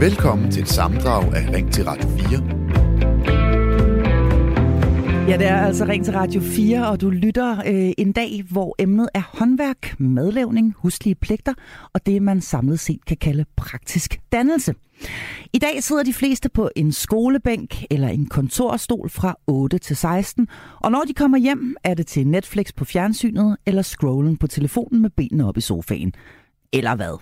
Velkommen til et samdrag af Ring til Radio 4 Ja, det er altså Ring til Radio 4, og du lytter øh, en dag, hvor emnet er håndværk, madlavning, huslige pligter og det, man samlet set kan kalde praktisk dannelse. I dag sidder de fleste på en skolebænk eller en kontorstol fra 8 til 16, og når de kommer hjem, er det til Netflix på fjernsynet eller scrollen på telefonen med benene op i sofaen. Eller hvad?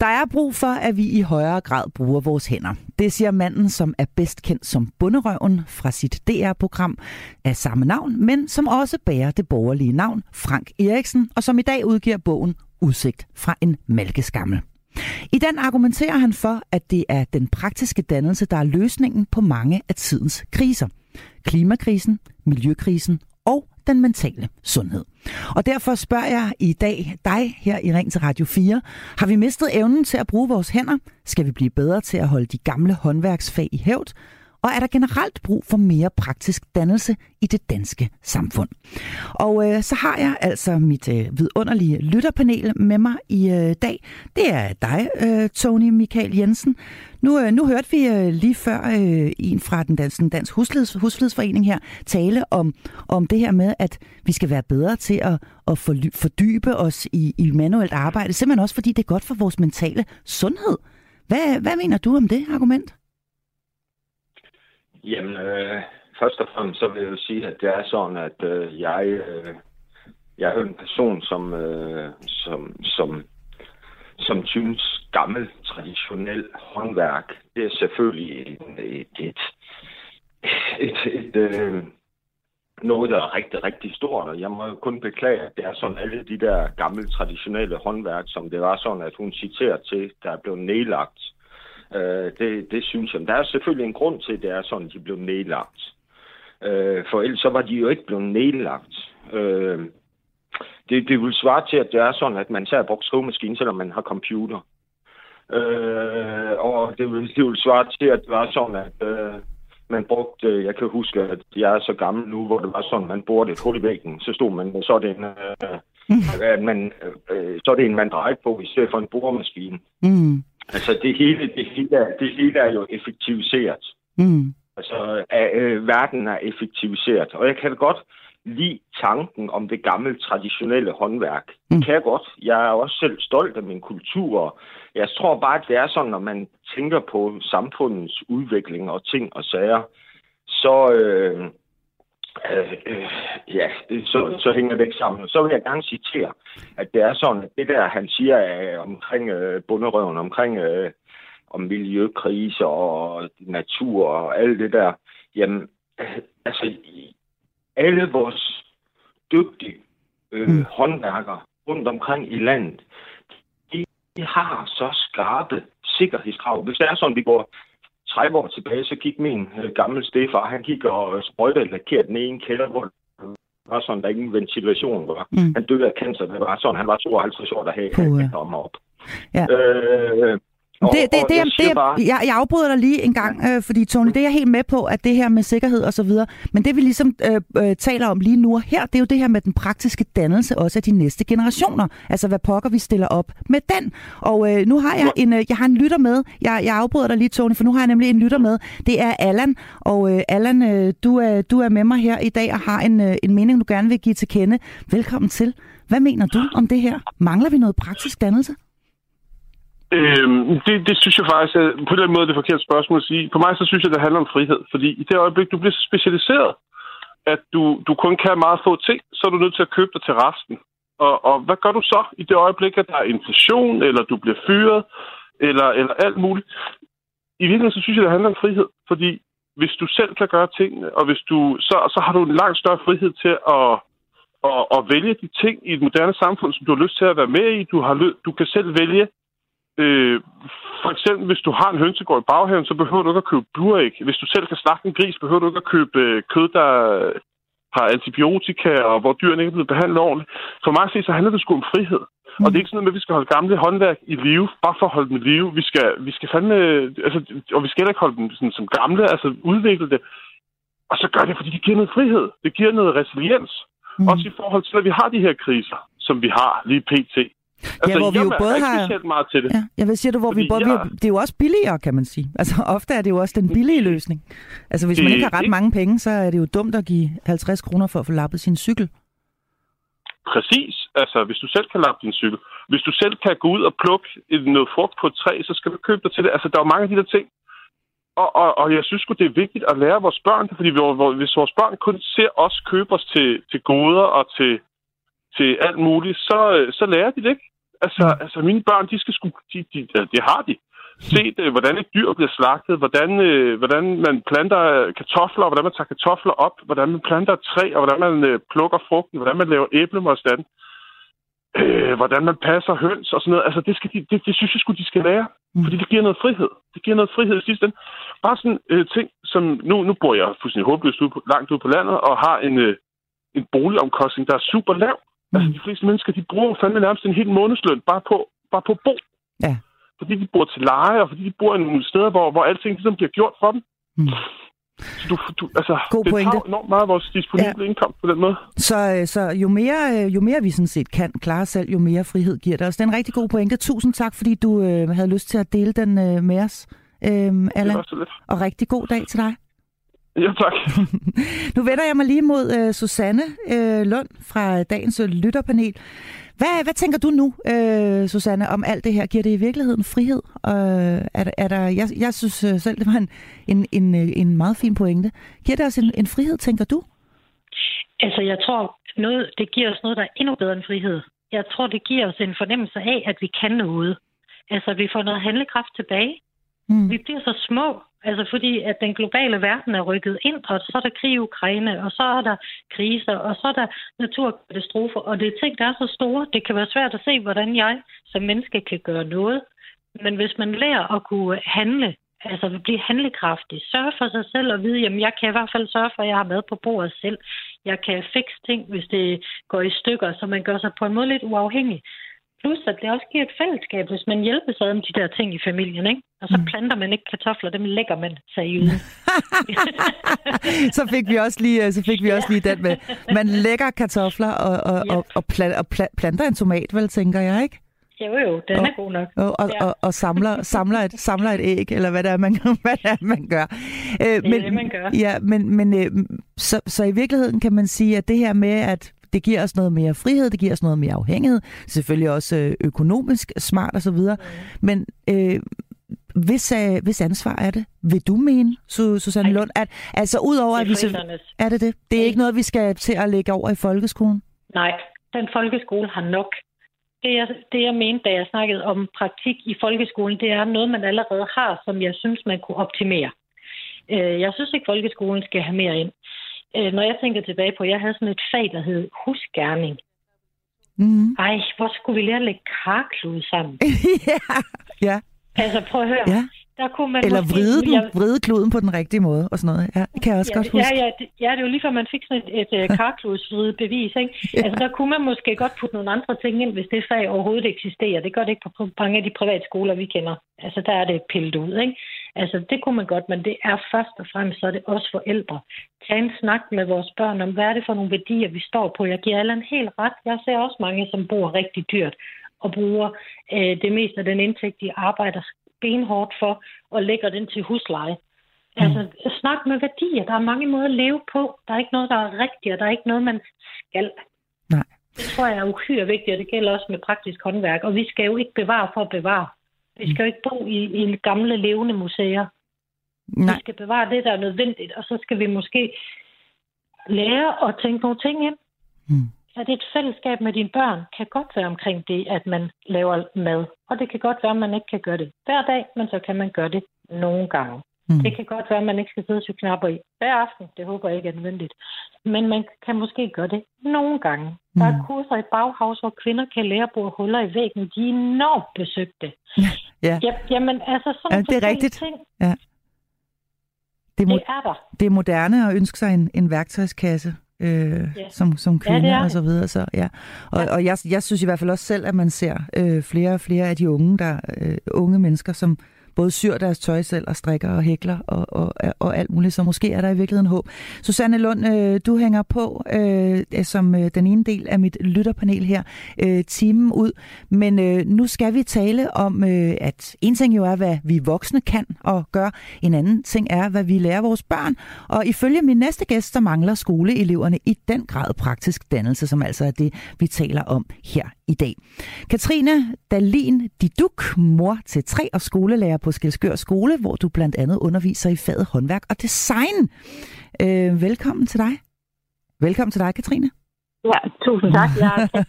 Der er brug for, at vi i højere grad bruger vores hænder. Det siger manden, som er bedst kendt som Bunderøven fra sit DR-program af samme navn, men som også bærer det borgerlige navn Frank Eriksen, og som i dag udgiver bogen Udsigt fra en malkeskammel. I den argumenterer han for, at det er den praktiske dannelse, der er løsningen på mange af tidens kriser. Klimakrisen, miljøkrisen den mentale sundhed. Og derfor spørger jeg i dag dig her i Ring til Radio 4. Har vi mistet evnen til at bruge vores hænder? Skal vi blive bedre til at holde de gamle håndværksfag i hævd? Og er der generelt brug for mere praktisk dannelse i det danske samfund? Og øh, så har jeg altså mit øh, vidunderlige lytterpanel med mig i øh, dag. Det er dig, øh, Tony Michael Jensen. Nu, øh, nu hørte vi øh, lige før øh, en fra den danske dansk Husleds, Husflidsforening her tale om, om det her med, at vi skal være bedre til at, at fordybe os i, i manuelt arbejde, simpelthen også fordi det er godt for vores mentale sundhed. Hvad, hvad mener du om det argument? Jamen, øh, først og fremmest så vil jeg jo sige, at det er sådan, at øh, jeg, øh, jeg er en person, som, øh, som, som, som synes gammel, traditionel håndværk, det er selvfølgelig et, et, et, et, et øh, noget, der er rigtig, rigtig stort, og jeg må jo kun beklage, at det er sådan alle de der gamle, traditionelle håndværk, som det var sådan, at hun citerer til, der er blevet nedlagt. Øh, det, det synes jeg. Der er selvfølgelig en grund til, at det er sådan, at de blev nedlagt. Øh, for ellers så var de jo ikke blevet nedlagt. Øh, det, det vil svare til, at det er sådan, at man tager brugt skrivemaskine, selvom man har computer. Øh, og det vil, det vil svare til, at det var sådan, at øh, man brugte, jeg kan huske, at jeg er så gammel nu, hvor det var sådan, man borde et hul i væggen, så stod man, så er det en, øh, man, øh, så er det en, man drejer på, i stedet for en boremaskine. Mm. Altså det hele, det hele, er, det hele er jo effektiviseret. Mm. Altså øh, verden er effektiviseret. Og jeg kan godt lide tanken om det gamle, traditionelle håndværk. Mm. Det kan jeg godt. Jeg er også selv stolt af min kultur. Jeg tror bare, at det er sådan, når man tænker på samfundets udvikling og ting og sager, så, øh, Øh, øh, ja, så, så hænger det ikke sammen. Så vil jeg gerne citere, at det er sådan, at det der, han siger øh, omkring øh, bunderøven, omkring øh, om miljøkriser og natur og alt det der, jamen, øh, altså, alle vores dygtige øh, mm. håndværkere rundt omkring i landet, de, de har så skarpe sikkerhedskrav. Hvis det er sådan, vi går 30 år tilbage, så gik min øh, gamle stefar, han gik og sprøjtede lakeret den ene kælder, hvor var sådan, der ingen ventilation var. Mm. Han døde af cancer, det var sådan, han var 52 år, der havde han kom op. Ja. Øh, det, det, det, jeg, det, bare... jeg, jeg afbryder dig lige en gang, øh, fordi Tony, det er jeg helt med på, at det her med sikkerhed og så videre, men det vi ligesom øh, øh, taler om lige nu og her, det er jo det her med den praktiske dannelse også af de næste generationer. Altså hvad pokker vi stiller op med den. Og øh, nu har jeg en, øh, jeg har en lytter med. Jeg, jeg afbryder dig lige, Tony, for nu har jeg nemlig en lytter med. Det er Allan, og øh, Allan, øh, du, er, du er med mig her i dag og har en, øh, en mening, du gerne vil give til kende. Velkommen til. Hvad mener du om det her? Mangler vi noget praktisk dannelse? Øhm, det, det synes jeg faktisk er på den måde det forkerte spørgsmål at sige. På mig så synes jeg, det handler om frihed. Fordi i det øjeblik, du bliver så specialiseret, at du, du kun kan meget få ting, så er du nødt til at købe dig til resten. Og, og hvad gør du så i det øjeblik, at der er inflation, eller du bliver fyret, eller, eller alt muligt? I virkeligheden så synes jeg, det handler om frihed. Fordi hvis du selv kan gøre tingene, og hvis du, så, så har du en langt større frihed til at, at, at vælge de ting i et moderne samfund, som du har lyst til at være med i. Du, har, du kan selv vælge, Øh, for eksempel, hvis du har en hønsegård i baghaven, så behøver du ikke at købe buræg. Hvis du selv kan slagte en gris, behøver du ikke at købe øh, kød, der har antibiotika, og hvor dyrene ikke er blevet behandlet ordentligt. For mig at se, så handler det sgu om frihed. Mm. Og det er ikke sådan noget med, at vi skal holde gamle håndværk i live, bare for at holde dem i live. Vi skal, vi skal fandme, altså, og vi skal ikke holde dem sådan, som gamle, altså udvikle det. Og så gør det, fordi det giver noget frihed. Det giver noget resiliens. Mm. Også i forhold til, at vi har de her kriser, som vi har lige pt. Altså, ja, hvor vi jo både har... meget til det. Ja, jeg vil sige det, hvor vi Fordi både... jeg- Vi, det er jo også billigere, kan man sige. Altså, ofte er det jo også den billige løsning. Altså, hvis man Det- ikke har ret mange penge, så er det jo dumt at give 50 kroner for at få lappet sin cykel. Præcis. Altså, hvis du selv kan lappe din cykel. Hvis du selv kan gå ud og plukke et- noget frugt på et træ, så skal du købe dig til det. Altså, der er jo mange af de der ting. Og, og, og jeg synes det er vigtigt at lære vores børn det, fordi vi, hvis vores børn kun ser os købe os til, til goder og til, til alt muligt, så, så lærer de det ikke. Altså, altså mine børn, de skal sgu, de, de, de, det har de. Set, øh, hvordan et dyr bliver slagtet, hvordan, øh, hvordan man planter øh, kartofler, hvordan man tager kartofler op, hvordan man planter træ, og hvordan man øh, plukker frugten, hvordan man laver æblemostand, øh, hvordan man passer høns og sådan noget. Altså, det, skal de, det, det synes jeg sgu, de skal lære. Mm. Fordi det giver noget frihed. Det giver noget frihed i sidste ende. Bare sådan øh, ting, som... Nu, nu bor jeg fuldstændig håbløst ude på, langt ude på landet, og har en, øh, en boligomkostning, der er super lav. Mm. Altså, de fleste mennesker, de bruger fandme nærmest en hel månedsløn bare på, bare på bo. Ja. Fordi de bor til leje, og fordi de bor i nogle steder, hvor, hvor alting ligesom bliver gjort for dem. Mm. Så du, du, altså, God det pointe. tager enormt meget af vores disponible ja. indkomst på den måde. Så, øh, så jo, mere, øh, jo mere vi sådan set kan klare selv, jo mere frihed giver det os. Det er en rigtig god pointe. Tusind tak, fordi du øh, havde lyst til at dele den øh, med os, øh, Allan. Og rigtig god dag til dig. Ja, tak. Nu vender jeg mig lige mod øh, Susanne øh, Lund fra dagens øh, lytterpanel. Hvad, hvad tænker du nu, øh, Susanne, om alt det her? Giver det i virkeligheden frihed? Øh, er, der- er der, jeg, jeg synes selv, det var en, en, en, en meget fin pointe. Giver det os en, en frihed, tænker du? Altså, jeg tror, noget, det giver os noget, der er endnu bedre end frihed. Jeg tror, det giver os en fornemmelse af, at vi kan noget. Altså, vi får noget handlekraft tilbage. Mm. Vi bliver så små, altså fordi at den globale verden er rykket ind, og så er der krig i Ukraine, og så er der kriser, og så er der naturkatastrofer, og det er ting, der er så store. Det kan være svært at se, hvordan jeg som menneske kan gøre noget. Men hvis man lærer at kunne handle, altså blive handlekraftig, sørge for sig selv og vide, jamen jeg kan i hvert fald sørge for, at jeg har mad på bordet selv. Jeg kan fikse ting, hvis det går i stykker, så man gør sig på en måde lidt uafhængig. Plus, at det også giver et fællesskab, hvis man hjælper sig om de der ting i familien, ikke? Og så Mm. planter man ikke kartofler, dem lægger man seriøst. så fik vi også lige, øh, så fik vi også lige den med. Man lægger kartofler og, og, Ja. og, og, pla- og pla- planter en tomat, vel, tænker jeg, ikke? jo, jo, den er god nok. Og, og, Ja. og, og samler, samler, et, samler et æg, eller hvad det er, man, hvad det er, man gør. Øh, Det er det, man gør. Ja, men, men øh, så, så i virkeligheden kan man sige, at det her med, at det giver os noget mere frihed, det giver os noget mere afhængighed, selvfølgelig også øh, økonomisk smart osv., mm. men øh, hvis, øh, hvis ansvar er det, vil du mene, Su- Susanne Ej. Lund, at altså udover at vi... er det det? Det er Nej. ikke noget, vi skal til at lægge over i folkeskolen? Nej, den folkeskole har nok. Det jeg, det, jeg mente, da jeg snakkede om praktik i folkeskolen, det er noget, man allerede har, som jeg synes, man kunne optimere. Øh, Jeg synes ikke, folkeskolen skal have mere ind. Øh, Når jeg tænker tilbage på, jeg havde sådan et fag, der hed husgærning. Mm. Ej, hvor skulle vi lære at lægge karklud sammen? ja, ja, Altså, prøv at høre. ja. Der kunne man Eller måske- vride, den, Jeg- vride kluden på den rigtige måde og sådan noget. Ja, det kan jeg også ja, godt huske. Ja, ja, det, ja, det er jo lige før, man fik sådan et, et, et karkludsvride bevis. Ikke? Ja. Altså, der kunne man måske godt putte nogle andre ting ind, hvis det fag overhovedet eksisterer. Det gør det ikke på mange af de private skoler, vi kender. Altså, der er det pillet ud. Ikke? Altså, det kunne man godt, men det er først og fremmest, så er det også forældre. Tag en snak med vores børn om, hvad er det for nogle værdier, vi står på. Jeg giver alle en helt ret. Jeg ser også mange, som bor rigtig dyrt og bruger øh, det meste af den indtægt, de arbejder benhårdt for, og lægger den til husleje. Altså, snak med værdier. Der er mange måder at leve på. Der er ikke noget, der er rigtigt, og der er ikke noget, man skal. Nej. Det tror jeg er uhyre vigtigt, og det gælder også med praktisk håndværk. Og vi skal jo ikke bevare for at bevare. Vi skal jo ikke bo i, i gamle levende museer. Nej, Vi skal bevare det, der er nødvendigt, og så skal vi måske lære at tænke nogle ting ind. Mm. At et fællesskab med dine børn kan godt være omkring det, at man laver mad. Og det kan godt være, at man ikke kan gøre det hver dag, men så kan man gøre det nogle gange. Mm. Det kan godt være, at man ikke skal sidde og knapper i hver aften. Det håber jeg ikke er nødvendigt. Men man kan måske gøre det nogle gange. Der er Mm. kurser i Bauhaus, hvor kvinder kan lære at bore huller i væggen. De er enormt besøgte. Ja. Ja, jamen, altså sådan Ja, det er rigtigt. Ting, det, er mo- det er der. det er moderne at ønske sig en, en værktøjskasse. Øh, Ja. som, som Ja, det kvinde er og så videre. Så, ja. Og, Ja. og jeg, jeg synes i hvert fald også selv, at man ser øh, flere og flere af de unge, der, øh, unge mennesker, som både syr deres tøj selv og strikker og hækler og, og, og alt muligt, så måske er der i virkeligheden håb. Susanne Lund, øh, du hænger på øh, øh, som øh, den ene del af mit lytterpanel her, øh, timen ud, men øh, nu skal vi tale om, øh, at en ting jo er, hvad vi voksne kan og gør, en anden ting er, hvad vi lærer vores børn, og ifølge min næste gæst, så mangler skoleeleverne i den grad praktisk dannelse, som altså er det, vi taler om her i dag. Katrine Dalin Diduk, mor til tre og skolelærer på Skelskør Skole, hvor du blandt andet underviser i faget håndværk og design. Øh, velkommen til dig. Velkommen til dig, Katrine. Ja, tusind tak. Jeg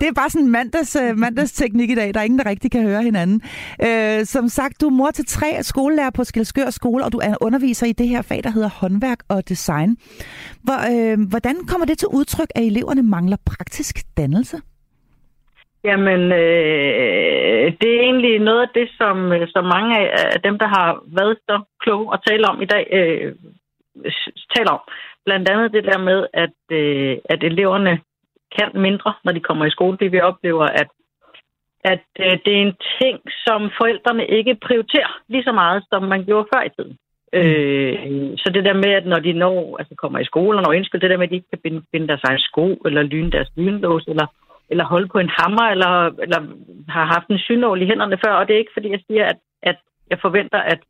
det er bare sådan mandags, uh, mandagsteknik i dag. Der er ingen, der rigtig kan høre hinanden. Uh, som sagt, du er mor til tre skolelærer på Skelskør Skole, og du er underviser i det her fag, der hedder håndværk og design. Hvor, uh, hvordan kommer det til udtryk, at eleverne mangler praktisk dannelse? Jamen, øh, det er egentlig noget af det, som, som mange af dem, der har været så kloge at tale om i dag, øh, taler om. Blandt andet det der med, at, øh, at eleverne kan mindre, når de kommer i skole. Det vi oplever, at, at øh, det er en ting, som forældrene ikke prioriterer lige så meget, som man gjorde før i tiden. Mm. Øh, så det der med, at når de når, altså kommer i skole og når indskyld, det der med, at de ikke kan binde, binde deres egen sko, eller lyne deres lynlås, eller, eller holde på en hammer, eller, eller har haft en synål i hænderne før. Og det er ikke, fordi jeg siger, at, at jeg forventer, at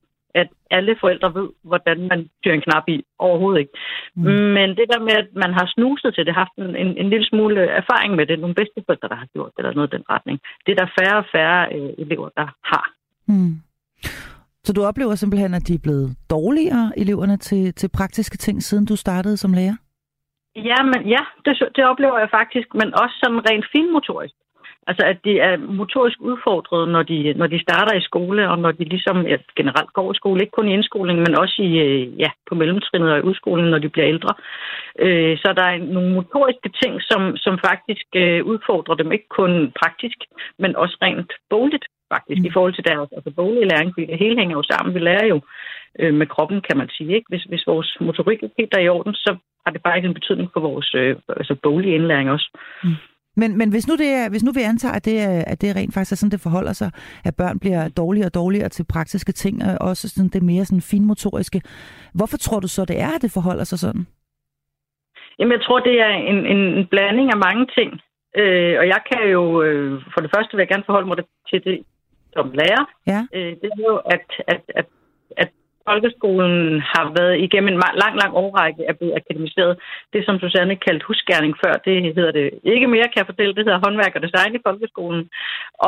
at alle forældre ved, hvordan man tyrer en knap i. Overhovedet ikke. Mm. Men det der med, at man har snuset til det, haft en, en, en lille smule erfaring med det, nogle bedste forældre, der har gjort det, eller noget i den retning, det er der færre og færre øh, elever, der har. Mm. Så du oplever simpelthen, at de er blevet dårligere, eleverne, til, til praktiske ting, siden du startede som lærer? Ja, men ja, det, det oplever jeg faktisk, men også sådan rent finmotorisk. Altså, at de er motorisk udfordret, når de, når de starter i skole, og når de ligesom ja, generelt går i skole, ikke kun i indskolingen, men også i, øh, ja, på mellemtrinnet og i udskolingen, når de bliver ældre. Øh, så der er nogle motoriske ting, som, som faktisk øh, udfordrer dem, ikke kun praktisk, men også rent bogligt faktisk, mm. i forhold til deres altså boglige læring, fordi det hele hænger jo sammen. Vi lærer jo øh, med kroppen, kan man sige. Ikke? Hvis, hvis vores motorik er helt der i orden, så har det faktisk en betydning for vores øh, altså boglige indlæring også. Mm. Men, men hvis, nu det er, hvis nu vi antager, at det, er, at det rent faktisk er sådan, det forholder sig, at børn bliver dårligere og dårligere til praktiske ting, og også sådan det mere sådan finmotoriske, hvorfor tror du så, det er, at det forholder sig sådan? Jamen, jeg tror, det er en, en blanding af mange ting. Øh, og jeg kan jo, øh, for det første vil jeg gerne forholde mig til det som lærer. Ja. Øh, det er jo, at, at, at, at folkeskolen har været igennem en lang, lang årrække er blevet akademiseret. Det, som Susanne kaldte husgærning før, det hedder det ikke mere, kan jeg fortælle. Det hedder håndværk og design i folkeskolen.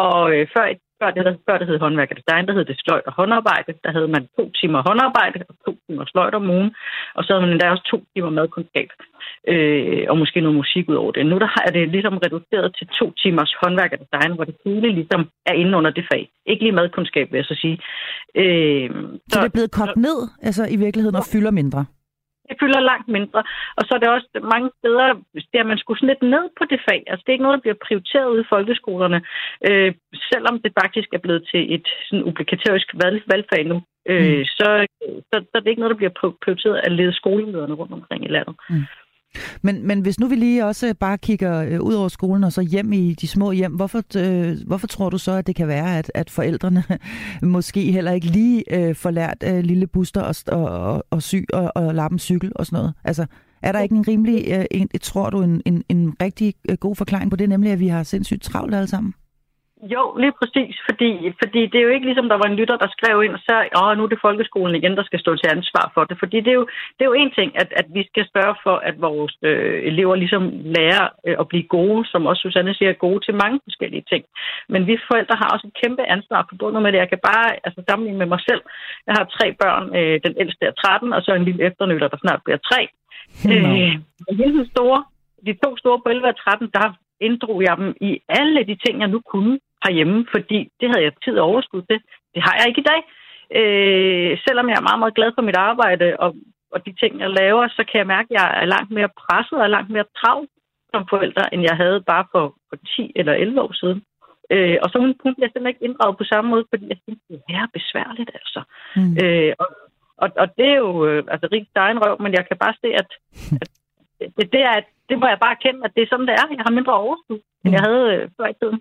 Og øh, før, før, det, før det hed håndværk og design, der hed det sløjt og håndarbejde. Der havde man to timer håndarbejde og to timer sløjt om ugen. Og så havde man endda også to timer madkundskab øh, og måske noget musik ud over det. Nu der er det ligesom reduceret til to timers håndværk og design, hvor det hele ligesom er inde under det fag. Ikke lige madkundskab, vil jeg så sige. Øh, så, så det er blevet kogt ned altså i virkeligheden og fylder mindre? Det fylder langt mindre. Og så er det også mange steder, der man skulle sådan lidt ned på det fag. Altså det er ikke noget, der bliver prioriteret ude i folkeskolerne, øh, selvom det faktisk er blevet til et sådan obligatorisk valg, valgfag nu. Øh, mm. så, så, så det er ikke noget, der bliver prioriteret at lede skolelederne rundt omkring i landet. Mm. Men, men hvis nu vi lige også øh, bare kigger øh, ud over skolen og så hjem i de små hjem, hvorfor, øh, hvorfor tror du så, at det kan være, at, at forældrene måske heller ikke lige øh, får lært øh, lille buster og, og, og, sy og, og lappe en cykel og sådan noget? Altså, er der ikke en rimelig, øh, en, tror du, en, en, en rigtig øh, god forklaring på det, nemlig at vi har sindssygt travlt alle sammen? Jo, lige præcis, fordi, fordi det er jo ikke ligesom, der var en lytter, der skrev ind og sagde, at nu er det folkeskolen igen, der skal stå til ansvar for det. Fordi det er jo, det er jo en ting, at, at vi skal spørge for, at vores øh, elever ligesom lærer øh, at blive gode, som også Susanne siger, gode til mange forskellige ting. Men vi forældre har også et kæmpe ansvar forbundet med det. Jeg kan bare altså, sammenligne med mig selv. Jeg har tre børn, øh, den ældste er 13, og så en lille efternytter, der snart bliver 3. Mm. Øh, store, de to store på 11 og 13, der inddrog jeg dem i alle de ting, jeg nu kunne herhjemme, fordi det havde jeg tid og overskud til. Det har jeg ikke i dag. Øh, selvom jeg er meget, meget glad for mit arbejde og, og de ting, jeg laver, så kan jeg mærke, at jeg er langt mere presset og langt mere travlt som forældre, end jeg havde bare for, for 10 eller 11 år siden. Øh, og så hun, hun bliver simpelthen ikke inddraget på samme måde, fordi jeg synes, det er besværligt, altså. Mm. Øh, og, og, og det er jo øh, altså rigtig egen røv, men jeg kan bare se, at, at det, det, er, det må jeg bare kende, at det er sådan, det er. Jeg har mindre overskud, end jeg mm. havde øh, før i tiden.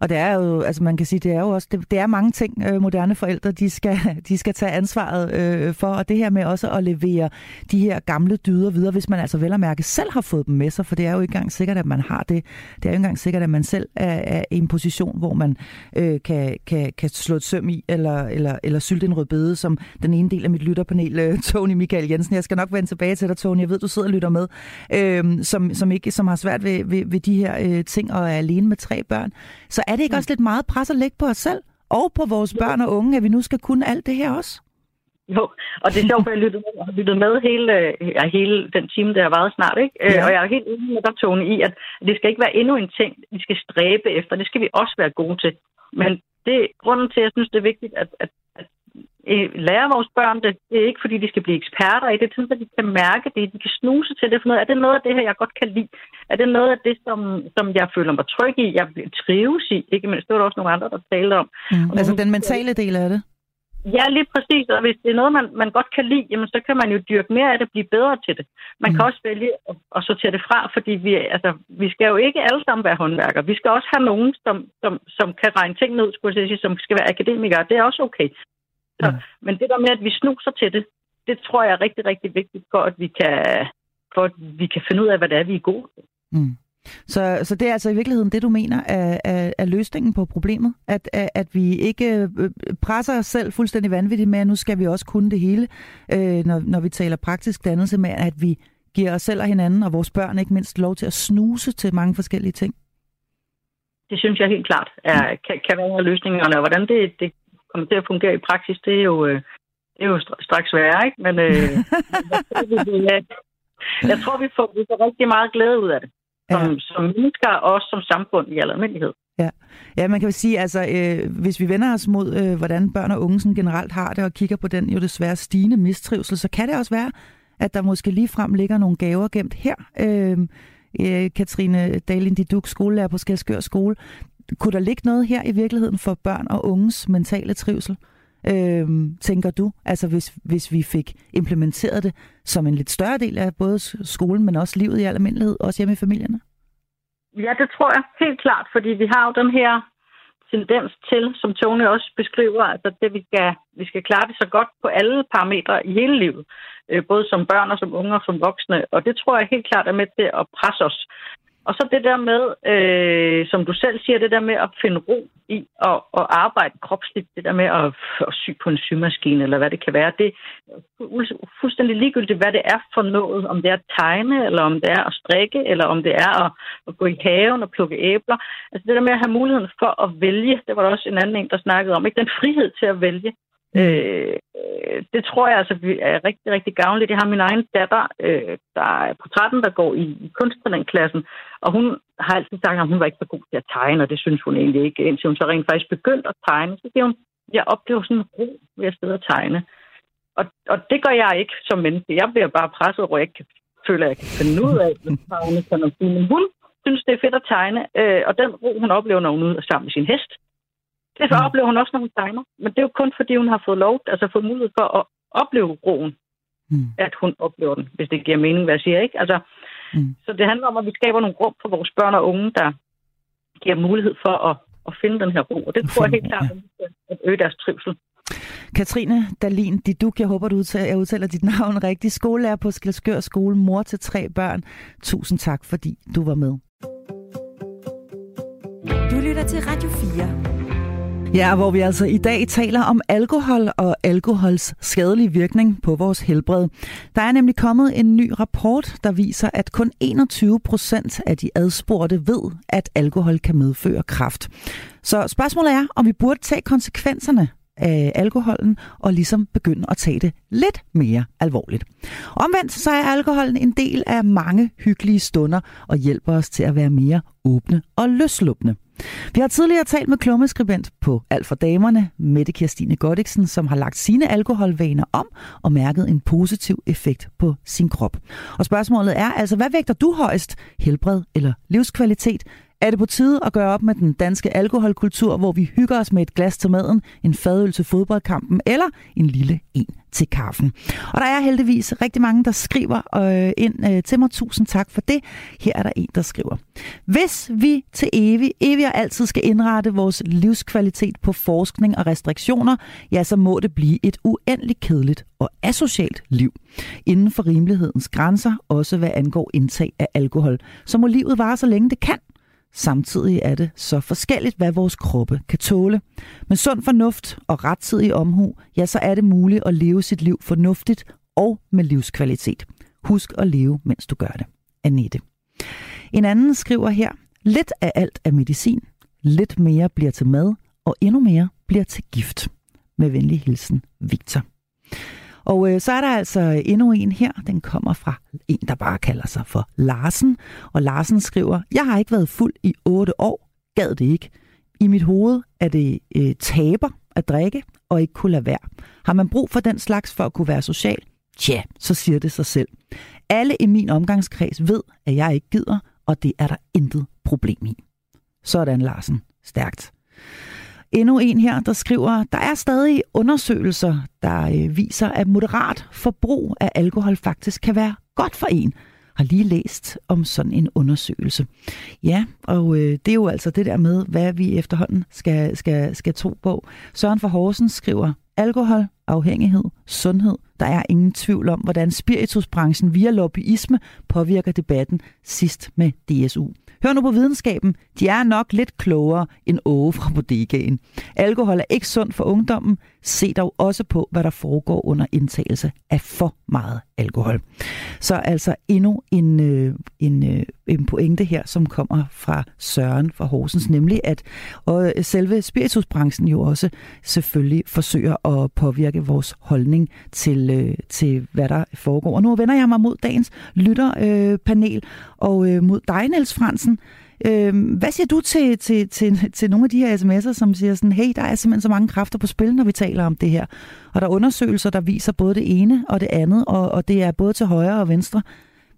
Og det er jo, altså man kan sige, det er jo også, det, det er mange ting, øh, moderne forældre, de skal, de skal tage ansvaret øh, for, og det her med også at levere de her gamle dyder videre, hvis man altså vel og mærke selv har fået dem med sig, for det er jo ikke engang sikkert, at man har det. Det er jo ikke engang sikkert, at man selv er, er i en position, hvor man øh, kan, kan, kan slå et søm i, eller, eller, eller sylte en rødbede, som den ene del af mit lytterpanel, øh, Tony Michael Jensen. Jeg skal nok vende tilbage til dig, Tony. Jeg ved, du sidder og lytter med, øh, som, som, ikke, som har svært ved, ved, ved de her øh, ting og er alene med tre børn. Så er det ikke også lidt meget pres at lægge på os selv og på vores børn og unge, at vi nu skal kunne alt det her også? Jo, og det er sjovt, at jeg lyttede med, har lyttet med hele, ja, hele den time, der har været snart. Ikke? Øh, ja. Og jeg er helt enig med dig, Tone, i, at det skal ikke være endnu en ting, vi skal stræbe efter. Det skal vi også være gode til. Men det grunden til, at jeg synes, det er vigtigt, at, at lære vores børn det. Det er ikke, fordi de skal blive eksperter i det. Det er, at de kan mærke det. De kan snuse til det. For noget. Er det noget af det her, jeg godt kan lide? Er det noget af det, som, som jeg føler mig tryg i? Jeg trives i? Ikke mindst, det var der også nogle andre, der talte om. Mm. Altså den mentale del af det? Ja, lige præcis. Og hvis det er noget, man, man godt kan lide, jamen, så kan man jo dyrke mere af det og blive bedre til det. Man mm. kan også vælge at, at sortere det fra, fordi vi, altså, vi skal jo ikke alle sammen være håndværkere. Vi skal også have nogen, som, som, som kan regne ting ned, skulle jeg sige, som skal være akademikere. Det er også okay. Så, mm. Men det der med, at vi snuser til det, det tror jeg er rigtig, rigtig vigtigt for, at vi kan, for at vi kan finde ud af, hvad det er, vi er gode til. Mm. Så, så det er altså i virkeligheden det, du mener er, er, er løsningen på problemet? At, at, at vi ikke øh, presser os selv fuldstændig vanvittigt med, at nu skal vi også kunne det hele, øh, når, når vi taler praktisk dannelse med, at vi giver os selv og hinanden og vores børn ikke mindst lov til at snuse til mange forskellige ting? Det synes jeg helt klart er, kan, kan være løsningerne, og hvordan det, det kommer til at fungere i praksis, det er jo, øh, det er jo straks værre, ikke? Men øh, jeg, jeg tror, vi får, vi får rigtig meget glæde ud af det som, ja. som mennesker og også som samfund i almindelighed. Ja. ja, man kan jo sige, altså, øh, hvis vi vender os mod, øh, hvordan børn og unge sådan generelt har det, og kigger på den jo desværre stigende mistrivsel, så kan det også være, at der måske lige frem ligger nogle gaver gemt her. Øh, øh, Katrine Dahlin Diduk, skolelærer på Skelskør Skole. Kunne der ligge noget her i virkeligheden for børn og unges mentale trivsel? øh, tænker du? Altså hvis, hvis vi fik implementeret det som en lidt større del af både skolen, men også livet i almindelighed, også hjemme i familierne? Ja, det tror jeg helt klart, fordi vi har jo den her tendens til, som Tony også beskriver, altså det, vi skal, vi skal klare det så godt på alle parametre i hele livet, øh, både som børn og som unge og som voksne, og det tror jeg helt klart er med til at presse os. Og så det der med, øh, som du selv siger, det der med at finde ro i at, at arbejde kropsligt, det der med at, at sy på en symaskine, eller hvad det kan være, det er fuldstændig ligegyldigt, hvad det er for noget. Om det er at tegne, eller om det er at strikke, eller om det er at, at gå i haven og plukke æbler. Altså det der med at have muligheden for at vælge, det var der også en anden en, der snakkede om, ikke? den frihed til at vælge. Mm. Øh, det tror jeg altså er rigtig, rigtig gavnligt. Det har min egen datter, øh, der er på 13, der går i, i kunsttalentklassen, og hun har altid sagt, at hun var ikke så god til at tegne, og det synes hun egentlig ikke, indtil hun så rent faktisk begyndte at tegne. Så det hun, jeg oplever sådan en ro ved at sidde og tegne. Og, og det gør jeg ikke som menneske. Jeg bliver bare presset, hvor jeg ikke føler, at jeg kan finde ud af, at tegne kan Men hun synes, det er fedt at tegne, øh, og den ro, hun oplever, når hun er ude sammen med sin hest, det så mm. oplever hun også, når hun tegner. Men det er jo kun, fordi hun har fået lov, altså fået mulighed for at opleve roen, mm. at hun oplever den, hvis det giver mening, hvad jeg siger, ikke? Altså, mm. Så det handler om, at vi skaber nogle rum for vores børn og unge, der giver mulighed for at, at finde den her ro. Og det tror jeg helt klart, ja. at øge deres trivsel. Katrine Dalin Diduk, jeg håber, du udtaler, jeg udtaler dit navn rigtigt. Skolelærer på Skelskør Skole, mor til tre børn. Tusind tak, fordi du var med. Du lytter til Radio 4. Ja, hvor vi altså i dag taler om alkohol og alkohols skadelige virkning på vores helbred. Der er nemlig kommet en ny rapport, der viser, at kun 21 procent af de adspurgte ved, at alkohol kan medføre kræft. Så spørgsmålet er, om vi burde tage konsekvenserne af alkoholen og ligesom begynde at tage det lidt mere alvorligt. Omvendt så er alkoholen en del af mange hyggelige stunder og hjælper os til at være mere åbne og løslupne. Vi har tidligere talt med klummeskribent på Alt for Damerne, Mette Kirstine Godiksen, som har lagt sine alkoholvaner om og mærket en positiv effekt på sin krop. Og spørgsmålet er altså, hvad vægter du højst? Helbred eller livskvalitet? Er det på tide at gøre op med den danske alkoholkultur, hvor vi hygger os med et glas til maden, en fadøl til fodboldkampen eller en lille en til kaffen? Og der er heldigvis rigtig mange, der skriver øh, ind øh, til mig. Tusind tak for det. Her er der en, der skriver. Hvis vi til evig, evig og altid skal indrette vores livskvalitet på forskning og restriktioner, ja, så må det blive et uendeligt kedeligt og asocialt liv. Inden for rimelighedens grænser, også hvad angår indtag af alkohol. Så må livet vare så længe det kan. Samtidig er det så forskelligt, hvad vores kroppe kan tåle. Med sund fornuft og rettidig omhu, ja, så er det muligt at leve sit liv fornuftigt og med livskvalitet. Husk at leve, mens du gør det. Annette. En anden skriver her, lidt af alt er medicin, lidt mere bliver til mad, og endnu mere bliver til gift. Med venlig hilsen, Victor. Og øh, så er der altså endnu en her. Den kommer fra en, der bare kalder sig for Larsen. Og Larsen skriver, jeg har ikke været fuld i otte år. Gad det ikke. I mit hoved er det øh, taber at drikke og ikke kunne lade være. Har man brug for den slags for at kunne være social? Tja, så siger det sig selv. Alle i min omgangskreds ved, at jeg ikke gider, og det er der intet problem i. Sådan Larsen. Stærkt. Endnu en her, der skriver, der er stadig undersøgelser, der øh, viser, at moderat forbrug af alkohol faktisk kan være godt for en. Har lige læst om sådan en undersøgelse. Ja, og øh, det er jo altså det der med, hvad vi efterhånden skal, skal, skal tro på. Søren for Horsen skriver, alkohol, afhængighed, sundhed. Der er ingen tvivl om, hvordan spiritusbranchen via lobbyisme påvirker debatten sidst med DSU. Hør nu på videnskaben. De er nok lidt klogere end Åge fra bodegaen. Alkohol er ikke sundt for ungdommen. Se dog også på, hvad der foregår under indtagelse af for meget alkohol. Så altså endnu en, øh, en, øh, en pointe her, som kommer fra Søren fra Horsens, nemlig at og øh, selve spiritusbranchen jo også selvfølgelig forsøger at påvirke vores holdning til, øh, til hvad der foregår. Og nu vender jeg mig mod dagens lytterpanel øh, og øh, mod dig, Niels Fransen. Øh, hvad siger du til, til, til, til nogle af de her sms'er, som siger sådan, hey, der er simpelthen så mange kræfter på spil, når vi taler om det her. Og der er undersøgelser, der viser både det ene og det andet, og, og det er både til højre og venstre.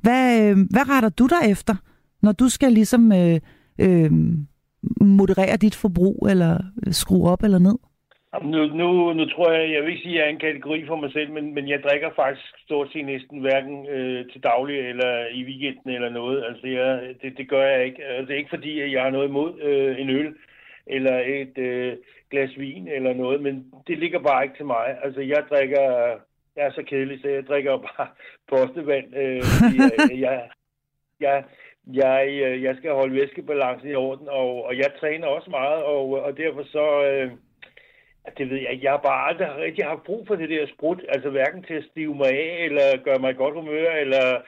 Hvad, øh, hvad retter du dig efter, når du skal ligesom øh, øh, moderere dit forbrug, eller øh, skrue op eller ned? Nu, nu, nu tror jeg, jeg vil ikke sige, at jeg er en kategori for mig selv, men, men jeg drikker faktisk stort set næsten hverken øh, til daglig eller i weekenden eller noget. Altså, jeg, det, det gør jeg ikke. Altså, det er ikke fordi, at jeg har noget imod øh, en øl eller et øh, glas vin eller noget, men det ligger bare ikke til mig. Altså, jeg drikker, jeg er så kedelig, så jeg drikker bare postevand. Øh, øh, jeg, jeg, jeg, jeg, jeg skal holde væskebalancen i orden, og, og jeg træner også meget, og, og derfor så... Øh, det ved jeg. Jeg har bare aldrig rigtig haft brug for det der sprut. Altså hverken til at stive mig af, eller gøre mig godt humør, eller,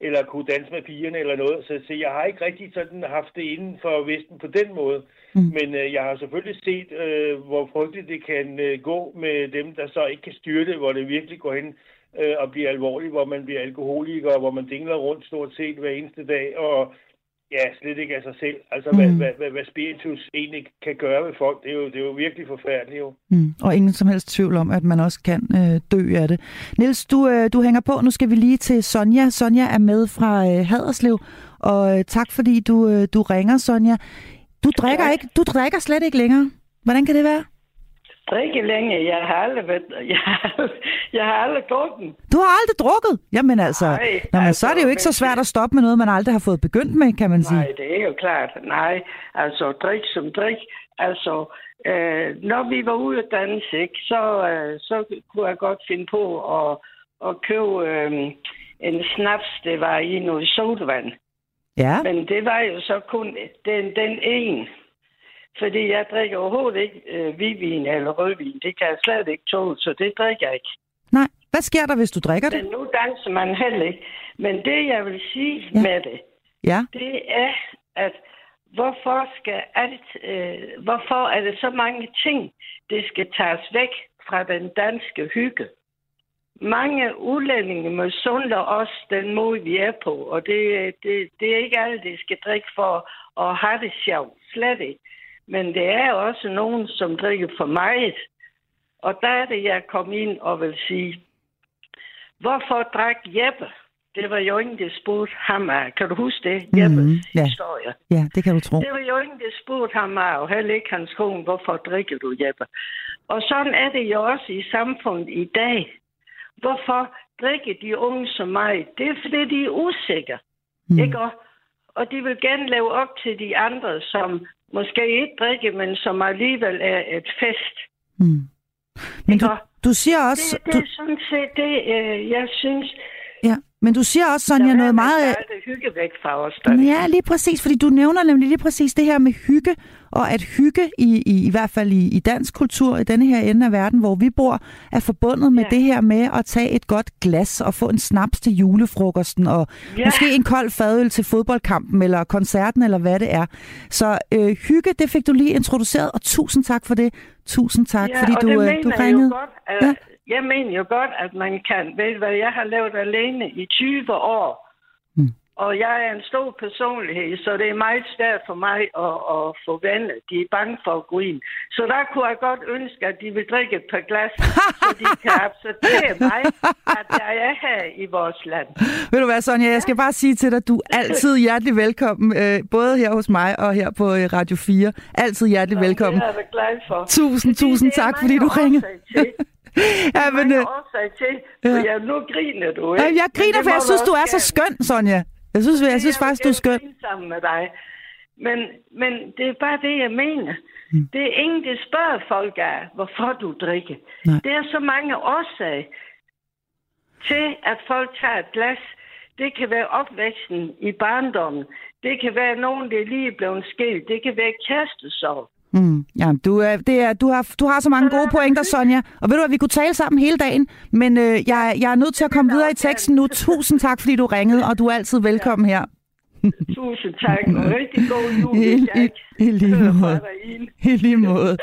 eller kunne danse med pigerne eller noget. Så, så jeg har ikke rigtig sådan haft det inden for Vesten på den måde. Mm. Men øh, jeg har selvfølgelig set, øh, hvor frygteligt det kan øh, gå med dem, der så ikke kan styre det, hvor det virkelig går hen øh, og bliver alvorligt, hvor man bliver alkoholiker, hvor man dingler rundt stort set hver eneste dag, og Ja, slet ikke af sig selv. Altså, mm. hvad, hvad, hvad, hvad spiritus egentlig kan gøre ved folk, det er jo, det er jo virkelig forfærdeligt. Jo. Mm. Og ingen som helst tvivl om, at man også kan øh, dø af det. Nils, du, øh, du hænger på. Nu skal vi lige til Sonja. Sonja er med fra øh, Haderslev, og øh, tak fordi du, øh, du ringer, Sonja. Du drikker, ikke, du drikker slet ikke længere. Hvordan kan det være? Drikke længe. Jeg har aldrig, været, jeg, har, jeg har aldrig drukket. Du har aldrig drukket? Jamen altså, Nej, Nå, men altså, så er det jo ikke så svært at stoppe med noget, man aldrig har fået begyndt med, kan man sige. Nej, det er jo klart. Nej, altså drik som drik. Altså, øh, når vi var ude at danse, ikke, så, øh, så kunne jeg godt finde på at, at købe øh, en snaps, det var i noget sodavand. Ja. Men det var jo så kun den, den ene. Fordi jeg drikker overhovedet ikke øh, hvidvin eller rødvin. Det kan jeg slet ikke tåle, så det drikker jeg ikke. Nej. Hvad sker der, hvis du drikker det? Men nu danser man heller ikke. Men det, jeg vil sige ja. med det, ja. det er, at hvorfor skal alt, øh, hvorfor er det så mange ting, det skal tages væk fra den danske hygge? Mange udlændinge misunder også den måde, vi er på, og det, det, det er ikke alle, det skal drikke for at have det sjovt. Slet ikke. Men det er også nogen, som drikker for meget. Og der er det, jeg kom ind og vil sige, hvorfor drak Jeppe det var jo ingen, der spurgte ham af. Kan du huske det? Mhm, Jeppes ja. historie. Ja, det kan du tro. Det var jo ingen, der spurgte ham af, og heller ikke hans kone, hvorfor drikker du, Jeppe? Og sådan er det jo også i samfundet i dag. Hvorfor drikker de unge så meget? Det er, fordi de er usikre. Mm. Ikke? Og, og de vil gerne leve op til de andre, som måske ikke drikker, men som alligevel er et fest. Mm. Men du, du siger også... Det, det Du, er sådan set det, øh, jeg synes, ja, men du siger også, Sonja, noget meget... Der er det hygge væk fra os. Der. Ja, lige præcis, fordi du nævner nemlig lige præcis det her med hygge, og at hygge i, i, i hvert fald i, i dansk kultur, i denne her ende af verden, hvor vi bor, er forbundet med Ja. det her med at tage et godt glas og få en snaps til julefrokosten, og Ja. måske en kold fadøl til fodboldkampen, eller koncerten, eller hvad det er. Så øh, hygge, det fik du lige introduceret, og tusind tak for det. Tusind tak, ja, fordi du, det øh, mener du jeg ringede. Jo godt, at, Ja. Jeg mener jo godt, at man kan. Ved hvad, jeg har lavet alene i 20 år. Mm. Og jeg er en stor personlighed, så det er meget svært for mig at, at få venner. De er bange for at gå ind. Så der kunne jeg godt ønske, at de vil drikke et par glas, så de kan acceptere mig, at jeg er her i vores land. Ved du hvad, Sonja, jeg skal bare sige til dig, du er altid hjertelig velkommen, øh, både her hos mig og her på øh, Radio 4. Altid hjertelig velkommen. Det er jeg glad for. Tusind, Fordi tusind tak, fordi du ringede. Ja, men, mange øh, årsager til, for ja. ja. nu griner du, ja, ikke? jeg Men griner, for jeg synes, du er så skøn, Sonja. Jeg synes, jeg synes Jeg faktisk, du er skøn. sammen med dig. Men, men det er bare det, jeg mener. Mm. Det er ingen, der spørger folk af, hvorfor du drikker. Nej. Det er så mange årsager til, at folk tager et glas. Det kan være opvæksten i barndommen. Det kan være nogen, der lige er blevet skilt. Det kan være kærestesorg. Mm. Ja, du, er, det er, du, har, du har så mange gode pointer, Sonja. Og ved du hvad, vi kunne tale sammen hele dagen, men øh, jeg, jeg er nødt til at komme videre i teksten nu. Tusind tak, fordi du ringede, og du er altid velkommen her. Tusind tak, og rigtig god jul, I, hvis jeg i, I lige måde. I lige måde.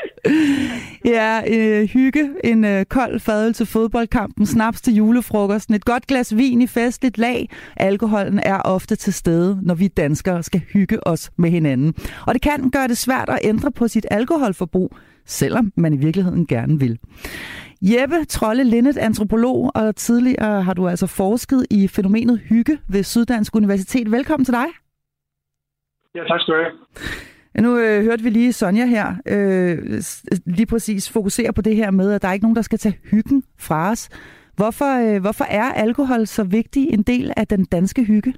Ja, øh, hygge, en øh, kold fadøl til fodboldkampen, snaps til julefrokosten, et godt glas vin i festligt lag. Alkoholen er ofte til stede, når vi danskere skal hygge os med hinanden. Og det kan gøre det svært at ændre på sit alkoholforbrug, selvom man i virkeligheden gerne vil. Jeppe Trolle Lindet, antropolog, og tidligere har du altså forsket i fænomenet hygge ved Syddansk Universitet. Velkommen til dig. Ja, tak skal du have. Nu øh, hørte vi lige Sonja her øh, lige præcis fokusere på det her med, at der er ikke nogen, der skal tage hyggen fra os. Hvorfor, øh, hvorfor er alkohol så vigtig en del af den danske hygge?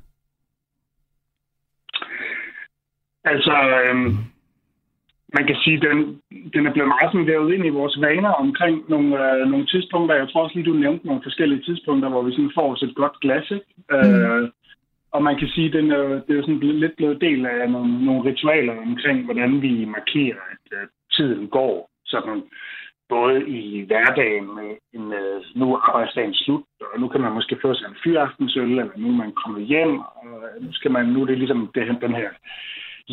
Altså, øhm, man kan sige, den, den er blevet meget sådan vævet ind i vores vaner omkring nogle, øh, nogle tidspunkter. Jeg tror også lige, du nævnte nogle forskellige tidspunkter, hvor vi sådan får os et godt glas. Ikke? Mm. Øh, og man kan sige, den er, det er jo sådan blevet, lidt blevet del af nogle, nogle ritualer omkring, hvordan vi markerer, at øh, tiden går. Sådan, både i hverdagen med en, øh, nu er arbejdsdagen slut, og nu kan man måske få sig en fyraftensøl, eller nu er man kommet hjem, og nu, skal man, nu er det ligesom det, her- den her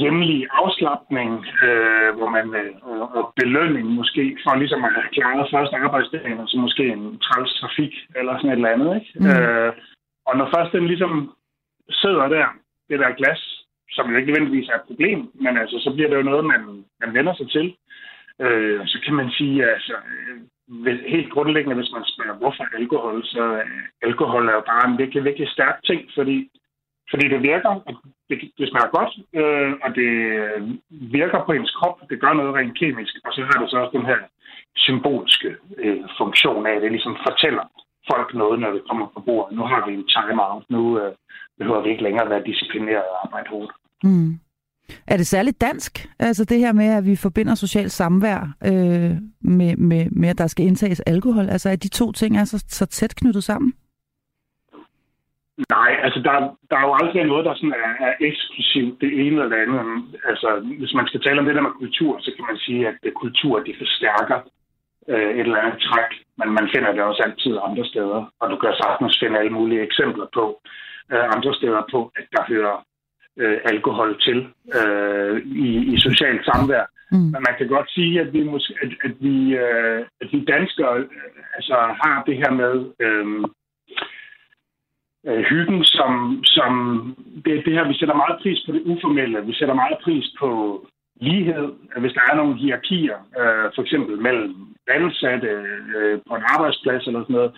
hjemlige afslappning, øh, hvor man øh, og, belønning måske for ligesom at have klaret første arbejdsdagen, og så måske en træls trafik eller sådan et eller andet. Ikke? Mm. Øh, og når først den ligesom sidder der, det der glas, som jo ikke nødvendigvis er et problem, men altså, så bliver det jo noget, man, man vender sig til. Øh, så kan man sige, altså, øh, helt grundlæggende, hvis man spørger, hvorfor alkohol, så øh, alkohol er jo bare en virkelig, virkelig stærk ting, fordi fordi det virker, og det, det smager godt, øh, og det virker på ens krop. Det gør noget rent kemisk. Og så har det så også den her symbolske øh, funktion af, at det ligesom fortæller folk noget, når det kommer på bordet. Nu har vi en time-out. Nu øh, behøver vi ikke længere at være disciplineret og arbejde hårdt. Mm. Er det særligt dansk? Altså det her med, at vi forbinder socialt samvær øh, med, med, med, at der skal indtages alkohol? Altså at de to ting er så, så tæt knyttet sammen? Nej, altså der, der er jo aldrig noget, der sådan er, er eksklusivt det ene eller det andet. Altså, hvis man skal tale om det der med kultur, så kan man sige, at det kultur, det forstærker øh, et eller andet træk, men man finder det også altid andre steder. Og du kan sagtens finde alle mulige eksempler på øh, andre steder på, at der hører øh, alkohol til øh, i, i socialt samvær. Mm. Men man kan godt sige, at vi, måske, at, at vi, øh, at vi danskere øh, altså, har det her med... Øh, øh, hyggen, som, som det, det her, vi sætter meget pris på det uformelle. Vi sætter meget pris på lighed. Hvis der er nogle hierarkier, øh, for eksempel mellem ansatte øh, på en arbejdsplads eller sådan noget,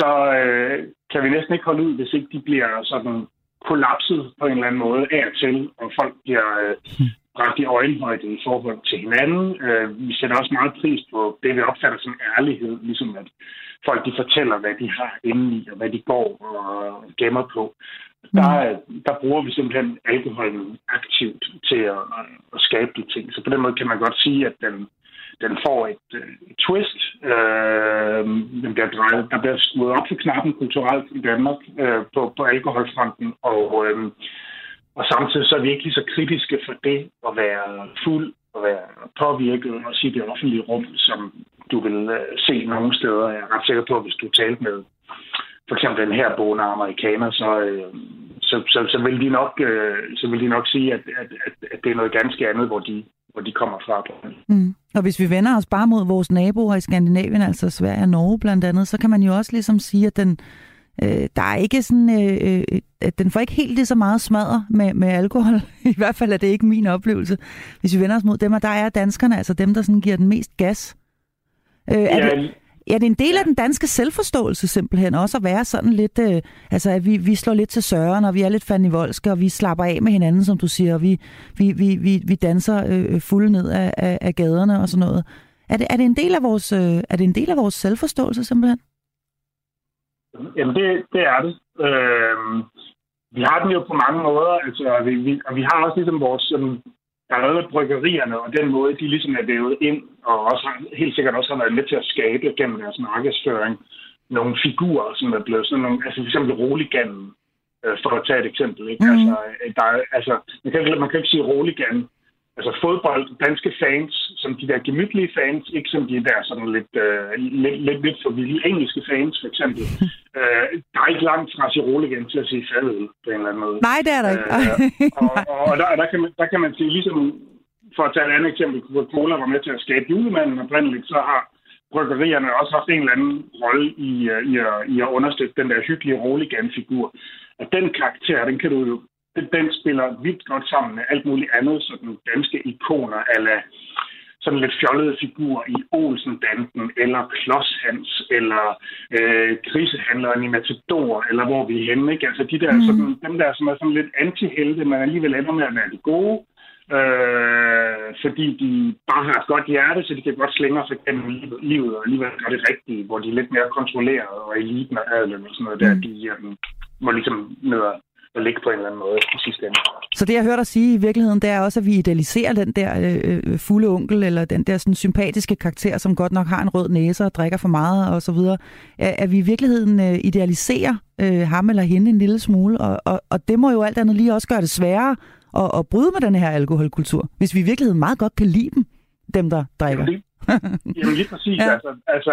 så øh, kan vi næsten ikke holde ud, hvis ikke de bliver sådan kollapset på en eller anden måde af og til, og folk bliver øh, bragt i øjenhøjde i forhold til hinanden. Øh, vi sætter også meget pris på det, vi opfatter som ærlighed, ligesom at folk de fortæller, hvad de har inde i, og hvad de går og gemmer på. Der, der bruger vi simpelthen alkoholen aktivt til at, at skabe de ting. Så på den måde kan man godt sige, at den, den får et, øh, et twist. Øh, den bliver drejet, der bliver skruet op til knappen kulturelt i Danmark øh, på, på alkoholfronten, og, øh, og samtidig så er vi ikke lige så kritiske for det at være fuld og være påvirket, og sige det offentlige rum, som du vil øh, se nogle steder. Jeg er ret sikker på, at hvis du talte med for eksempel den her boende amerikaner, så, øh, så, så, så, vil de nok, øh, så vil de nok sige, at, at, at, at det er noget ganske andet, hvor de, hvor de kommer fra. Mm. Og hvis vi vender os bare mod vores naboer i Skandinavien, altså Sverige og Norge blandt andet, så kan man jo også ligesom sige, at den, øh, der er ikke sådan, øh, øh, at den får ikke helt lige så meget smadret med, med alkohol. I hvert fald er det ikke min oplevelse. Hvis vi vender os mod dem, og der er danskerne, altså dem, der sådan giver den mest gas. Øh, er, ja, det, er det en del af den danske selvforståelse simpelthen også at være sådan lidt, øh, altså at vi, vi slår lidt til søren, og vi er lidt fanivoldske, og vi slapper af med hinanden, som du siger, og vi, vi, vi, vi, vi danser øh, fulde ned af, af, af gaderne og sådan noget. Er det, er det en del af vores, øh, er det en del af vores selvforståelse simpelthen? Jamen det, det er det. Øh, vi har den jo på mange måder, altså, vi, vi, og vi har også ligesom vores sådan, der er noget med bryggerierne, og den måde, de ligesom er vævet ind, og også helt sikkert også har været med til at skabe gennem deres markedsføring nogle figurer, som er blevet sådan nogle, altså for eksempel Roligan, øh, for at tage et eksempel. Ikke? Mm. Altså, der er, altså, man, kan, man kan ikke sige Roligan altså fodbold, danske fans, som de der gemytlige fans, ikke som de der sådan lidt, øh, lidt, lidt, lidt for vilde engelske fans, for eksempel. øh, der er ikke langt fra igen til at sige fadøl på en eller anden måde. Nej, det er der ikke. øh, og og der, der, kan man, der kan man sige, ligesom for at tage et andet eksempel, Coca-Cola var med til at skabe julemanden oprindeligt, så har bryggerierne også haft en eller anden rolle i, øh, i, at, i at understøtte den der hyggelige Roligan-figur. Og den karakter, den kan du jo den spiller vidt godt sammen med alt muligt andet, sådan danske ikoner, eller sådan lidt fjollede figurer i Olsen-banden, eller Klodshans, eller øh, krisehandleren i Matador, eller hvor vi er henne. Ikke? Altså de der, mm. sådan, dem der, som er sådan lidt antihelte, men alligevel ender med at være de gode, øh, fordi de bare har et godt hjerte, så de kan godt slænge sig gennem livet, og alligevel gøre det rigtige, hvor de er lidt mere kontrolleret, og eliten og adelen og sådan noget der, mm. de um, må ligesom ned at ligge på en eller anden måde i sidste ende. Så det, jeg hørte dig sige i virkeligheden, det er også, at vi idealiserer den der øh, øh, fulde onkel, eller den der sådan, sympatiske karakter, som godt nok har en rød næse og drikker for meget og så videre. At, at vi i virkeligheden øh, idealiserer øh, ham eller hende en lille smule, og, og, og det må jo alt andet lige også gøre det sværere at, at bryde med den her alkoholkultur, hvis vi i virkeligheden meget godt kan lide dem, dem der drikker. Jamen, Jamen lige præcis. Ja. Altså, altså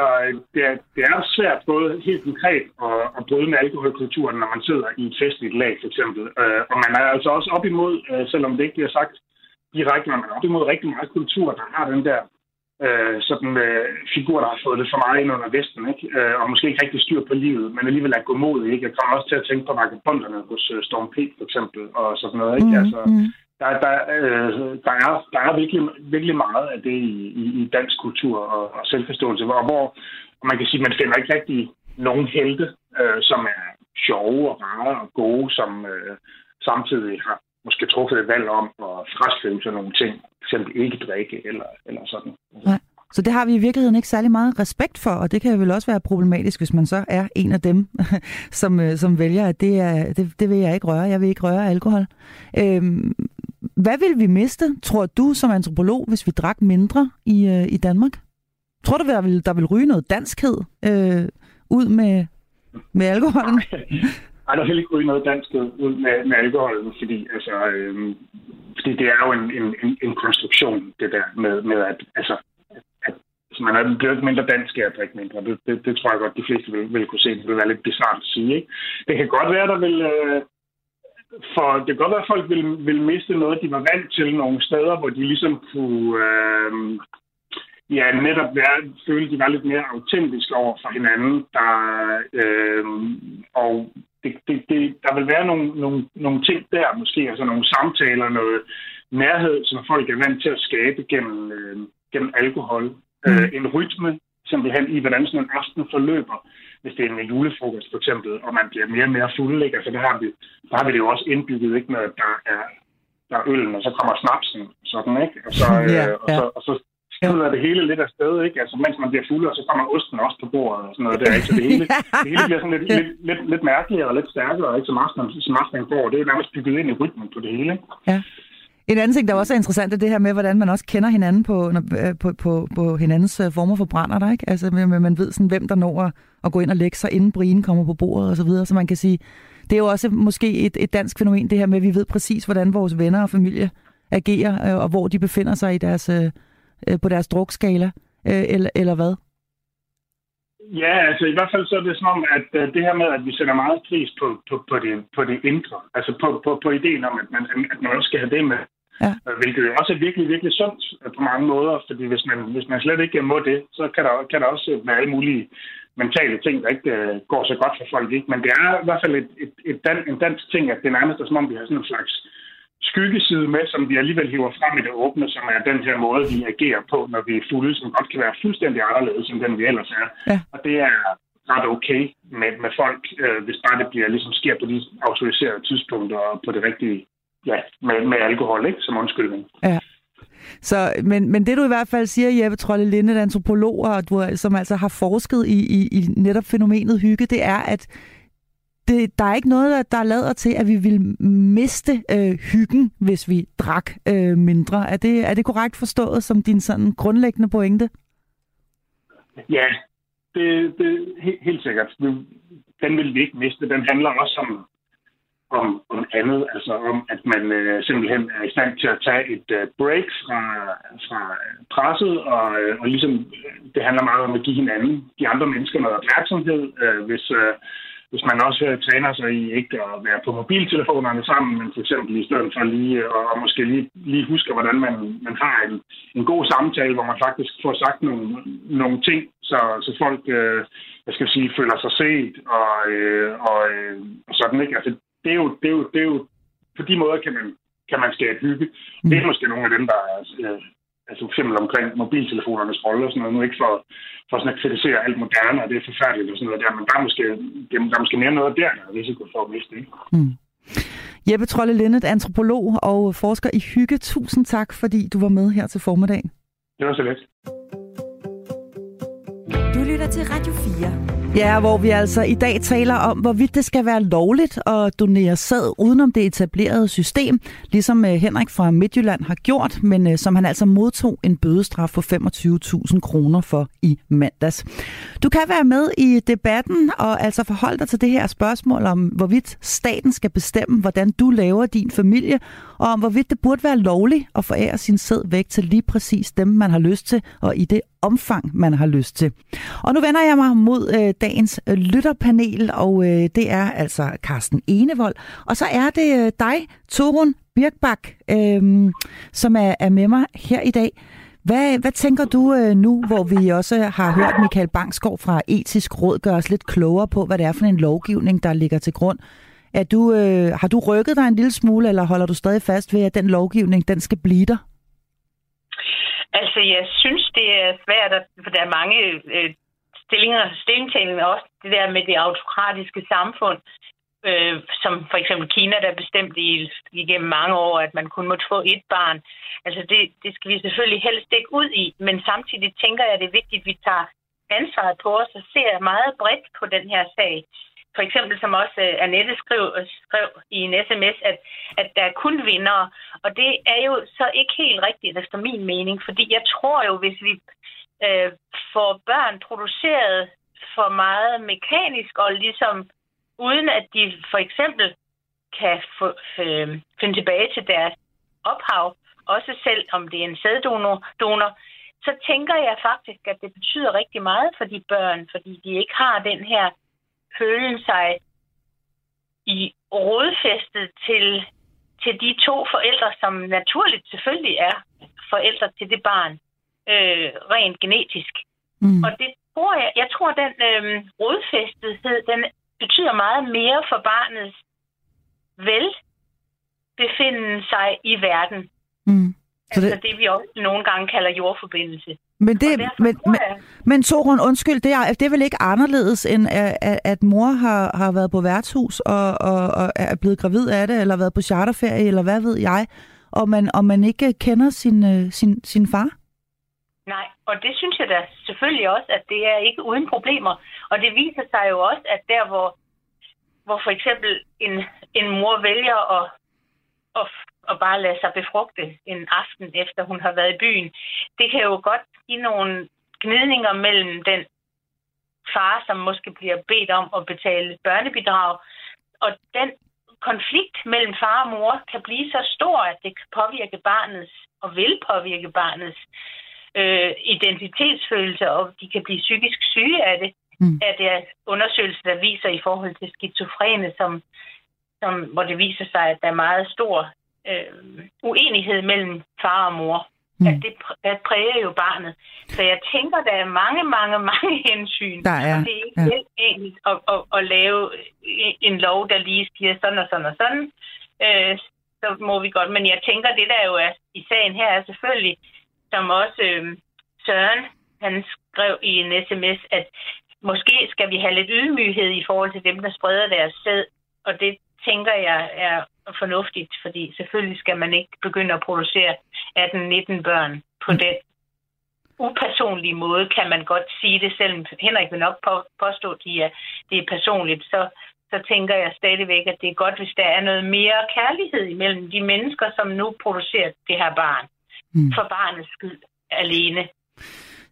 det, er, det er svært både helt konkret at, at bryde med alkoholkulturen, når man sidder i et festligt lag for eksempel. Uh, og man er altså også op imod, uh, selvom det ikke bliver sagt direkte, men man er op imod rigtig meget kultur, der har den der uh, sådan uh, figur, der har fået det for meget ind under Vesten, ikke? Uh, og måske ikke rigtig styr på livet, men alligevel er godmodig. Ikke? Jeg kommer også til at tænke på vagabonderne hos uh, Storm P. for eksempel, og sådan noget. Ikke? Mm, altså, mm der, der, øh, der, er, der er virkelig, virkelig meget af det i, i, i dansk kultur og, og selvforståelse, hvor, hvor man kan sige, man finder ikke rigtig nogen helte, øh, som er sjove og rare og gode, som øh, samtidig har måske truffet et valg om at fraskrive sig nogle ting, f.eks. ikke drikke eller, eller sådan. Nej. Så det har vi i virkeligheden ikke særlig meget respekt for, og det kan vel også være problematisk, hvis man så er en af dem, som, øh, som vælger, at det, er, det, det vil jeg ikke røre, jeg vil ikke røre alkohol. Øhm, hvad vil vi miste, tror du som antropolog, hvis vi drak mindre i, øh, i Danmark? Tror du, der vil, der vil ryge noget danskhed øh, ud med, med alkoholen? Nej, der vil ikke ryge noget danskhed ud med, med alkoholen, fordi, altså, øh, fordi det er jo en, en, en konstruktion, det der med, med at, altså, at altså, man er blevet mindre dansk af at drikke mindre. Det, det, det tror jeg godt, de fleste vil, vil kunne se. Det vil være lidt bizarrt at sige. Ikke? Det kan godt være, der vil, øh, for det kan godt være, at folk vil, vil miste noget, de var vant til nogle steder, hvor de ligesom kunne øh, ja, netop være, føle, de var lidt mere autentiske over for hinanden. Der, øh, og det, det, det, der vil være nogle, nogle, nogle ting der, måske altså nogle samtaler, noget nærhed, som folk er vant til at skabe gennem, øh, gennem alkohol. Mm. Øh, en rytme, simpelthen i, hvordan sådan en aften forløber hvis det er en julefrokost for eksempel, og man bliver mere og mere fuld, ikke? Altså, der har vi, der har vi det jo også indbygget, ikke? At der er, der er øllen, og så kommer snapsen, sådan, ikke? Og så, øh, og så, og så skrider det hele lidt afsted, ikke? Altså, mens man bliver fuld, og så kommer osten også på bordet og sådan noget der, ikke? Så det hele, det hele bliver sådan lidt, lidt, lidt, lidt mærkeligere og lidt stærkere, ikke? Som aftenen, som aftenen går. Det er nærmest bygget ind i rytmen på det hele, ikke? Ja. En anden ting, der også er interessant, er det her med, hvordan man også kender hinanden på, øh, på, på, på hinandens øh, former for brænder der, ikke? Altså, man, man ved sådan, hvem der når at, at gå ind og lægge sig, inden brien kommer på bordet og så videre. Så man kan sige, det er jo også måske et, et dansk fænomen, det her med, at vi ved præcis, hvordan vores venner og familie agerer, øh, og hvor de befinder sig i deres, på deres drukskala, eller, eller hvad? Ja, altså i hvert fald så er det som om, at det her med, at vi sætter meget pris på, på, på, det, på det indre, altså på, på, på ideen om, at man, at man også skal have det med, Ja. Øh, hvilket jo også er virkelig, virkelig sundt på mange måder, fordi hvis man, hvis man slet ikke må det, så kan der, kan der også være alle mulige mentale ting, der ikke øh, går så godt for folk. Ikke? Men det er i hvert fald et, et, et dan, en dansk ting, at det nærmest er som om, vi har sådan en slags skyggeside med, som vi alligevel hiver frem i det åbne, som er den her måde, vi agerer på, når vi er fulde, som godt kan være fuldstændig anderledes, end den vi ellers er. Ja. Og det er ret okay med, med folk, øh, hvis bare det bliver ligesom sker på de autoriserede tidspunkter og på det rigtige, ja, med, med alkohol, ikke, som undskyldning. Ja. Så, men, men det du i hvert fald siger, Jeppe Trolle Linde, antropolog, og du, som altså har forsket i, i, i netop fænomenet hygge, det er, at det, der er ikke noget, der, der lader til, at vi vil miste øh, hyggen, hvis vi drak øh, mindre. Er det, er det korrekt forstået som din sådan grundlæggende pointe? Ja, det, det he- helt sikkert. Den vil vi ikke miste. Den handler også om, om, om andet, altså om, at man øh, simpelthen er i stand til at tage et øh, break fra, fra øh, presset, og, øh, og ligesom, øh, det handler meget om at give hinanden, de andre mennesker noget opmærksomhed. Øh, hvis, øh, hvis man også øh, træner sig i ikke at være på mobiltelefonerne sammen, men for eksempel i stedet for lige, øh, og, og måske lige, lige huske, hvordan man, man har en, en god samtale, hvor man faktisk får sagt nogle, nogle ting, så, så folk, øh, jeg skal sige, føler sig set, og, øh, og, øh, sådan, ikke? Altså, det er, jo, det, er jo, det er jo, på de måder kan man, kan man skabe hygge. Mm. Det er måske nogle af dem, der er, øh, altså for eksempel omkring mobiltelefonernes rolle og sådan noget, nu ikke for, for sådan at kritisere alt moderne, og det er forfærdeligt og sådan noget der, men der er måske, det, der er måske mere noget der, der er risiko for at miste, ikke? Mm. Jeppe Trolle Lindet, antropolog og forsker i hygge. Tusind tak, fordi du var med her til formiddag. Det var så let. Du lytter til Radio 4. Ja, hvor vi altså i dag taler om, hvorvidt det skal være lovligt at donere sæd udenom det etablerede system, ligesom øh, Henrik fra Midtjylland har gjort, men øh, som han altså modtog en bødestraf på 25.000 kroner for i mandags. Du kan være med i debatten og altså forholde dig til det her spørgsmål om, hvorvidt staten skal bestemme, hvordan du laver din familie, og om hvorvidt det burde være lovligt at forære sin sæd væk til lige præcis dem, man har lyst til, og i det omfang, man har lyst til. Og nu vender jeg mig mod øh, dagens øh, lytterpanel, og øh, det er altså Carsten Enevold. Og så er det øh, dig, Torun Birkbak, øh, som er, er med mig her i dag. Hvad, hvad tænker du øh, nu, hvor vi også har hørt Michael Bangsgaard fra Etisk Råd gøre os lidt klogere på, hvad det er for en lovgivning, der ligger til grund? Er du, øh, har du rykket dig en lille smule, eller holder du stadig fast ved, at den lovgivning, den skal blive der? Altså, jeg synes, det er svært, at, for der er mange øh, stillinger, stillingtagen også det der med det autokratiske samfund, øh, som for eksempel Kina, der bestemt i, igennem mange år, at man kun måtte få et barn. Altså, det, det skal vi selvfølgelig helst ikke ud i, men samtidig tænker jeg, at det er vigtigt, at vi tager ansvaret på os og ser meget bredt på den her sag. For eksempel, som også uh, Annette skrev, skrev i en sms, at, at der er kun vinder. Og det er jo så ikke helt rigtigt efter min mening, fordi jeg tror jo, hvis vi øh, får børn produceret for meget mekanisk, og ligesom uden at de for eksempel kan få, øh, finde tilbage til deres ophav, også selv om det er en sæddonor, donor, så tænker jeg faktisk, at det betyder rigtig meget for de børn, fordi de ikke har den her føle sig i rådfæstet til, til de to forældre, som naturligt selvfølgelig er forældre til det barn, øh, rent genetisk. Mm. Og det tror jeg, jeg tror, den øh, rådfæstethed, den betyder meget mere for barnets velbefinde sig i verden. Mm. Så altså det... det, vi også nogle gange kalder jordforbindelse. Men, det, men, men, Men Torun, undskyld, det er, det er vel ikke anderledes, end at, at, mor har, har været på værtshus og, og, og er blevet gravid af det, eller været på charterferie, eller hvad ved jeg, og man, og man ikke kender sin, øh, sin, sin far? Nej, og det synes jeg da selvfølgelig også, at det er ikke uden problemer. Og det viser sig jo også, at der, hvor, hvor for eksempel en, en mor vælger at, at, at bare lade sig befrugte en aften, efter hun har været i byen, det kan jo godt give nogle gnidninger mellem den far, som måske bliver bedt om at betale børnebidrag, og den konflikt mellem far og mor kan blive så stor, at det kan påvirke barnets, og vil påvirke barnets øh, identitetsfølelse, og de kan blive psykisk syge af det. Mm. At det er undersøgelser, der viser i forhold til skizofrene, som, som, hvor det viser sig, at der er meget stor øh, uenighed mellem far og mor. Mm. At det, det præger jo barnet. Så jeg tænker, der er mange, mange, mange hensyn. Der er, og det er ikke ja. helt enkelt at, at, at lave en lov, der lige siger sådan og sådan og sådan. Øh, så må vi godt. Men jeg tænker, det der jo er i sagen her er selvfølgelig, som også øh, Søren, han skrev i en sms, at måske skal vi have lidt ydmyghed i forhold til dem, der spreder deres sæd. Og det tænker jeg er fornuftigt, fordi selvfølgelig skal man ikke begynde at producere 18-19 børn på mm. den upersonlige måde, kan man godt sige det, selvom Henrik vil nok påstå, at de er, det er personligt, så, så tænker jeg stadigvæk, at det er godt, hvis der er noget mere kærlighed imellem de mennesker, som nu producerer det her barn. Mm. For barnets skyld alene.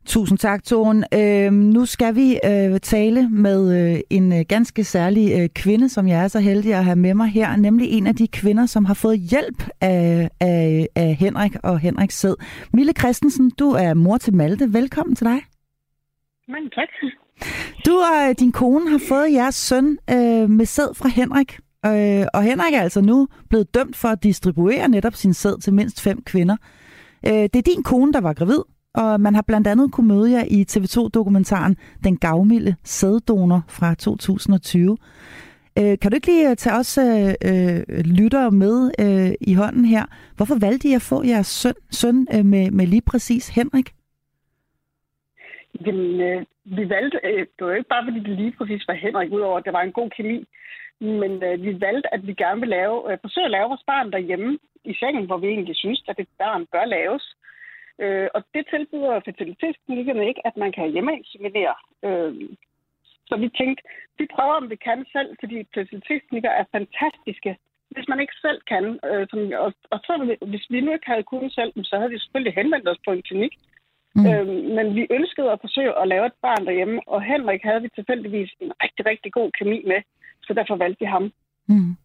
Tusind tak, Toren. Øh, nu skal vi øh, tale med øh, en øh, ganske særlig øh, kvinde, som jeg er så heldig at have med mig her, nemlig en af de kvinder, som har fået hjælp af, af, af Henrik og Henriks sæd. Mille Christensen, du er mor til Malte. Velkommen til dig. Mange tak. Du og øh, din kone har fået jeres søn øh, med sæd fra Henrik. Øh, og Henrik er altså nu blevet dømt for at distribuere netop sin sæd til mindst fem kvinder. Øh, det er din kone, der var gravid, og man har blandt andet kunne møde jer i TV2-dokumentaren Den gavmilde sæddonor fra 2020. Øh, kan du ikke lige øh, tage os øh, øh, lyttere med øh, i hånden her? Hvorfor valgte I at få jeres søn, søn øh, med, med lige præcis Henrik? Jamen, øh, vi valgte, øh, det var ikke bare fordi det lige præcis var Henrik, udover at det var en god kemi, men øh, vi valgte, at vi gerne vil lave, øh, forsøge at lave vores barn derhjemme i sengen, hvor vi egentlig synes, at et barn bør laves. Øh, og det tilbyder fertilitetsklinikkerne ikke, at man kan hjemmeinseminere. Øh, så vi tænkte, vi prøver, om vi kan selv, fordi fertilitetsklinikker er fantastiske. Hvis man ikke selv kan, øh, som, og, og så, hvis vi nu ikke havde kunnet selv, så havde vi selvfølgelig henvendt os på en klinik. Mm. Øh, men vi ønskede at forsøge at lave et barn derhjemme, og Henrik havde vi tilfældigvis en rigtig, rigtig god kemi med, så derfor valgte vi ham. Mm.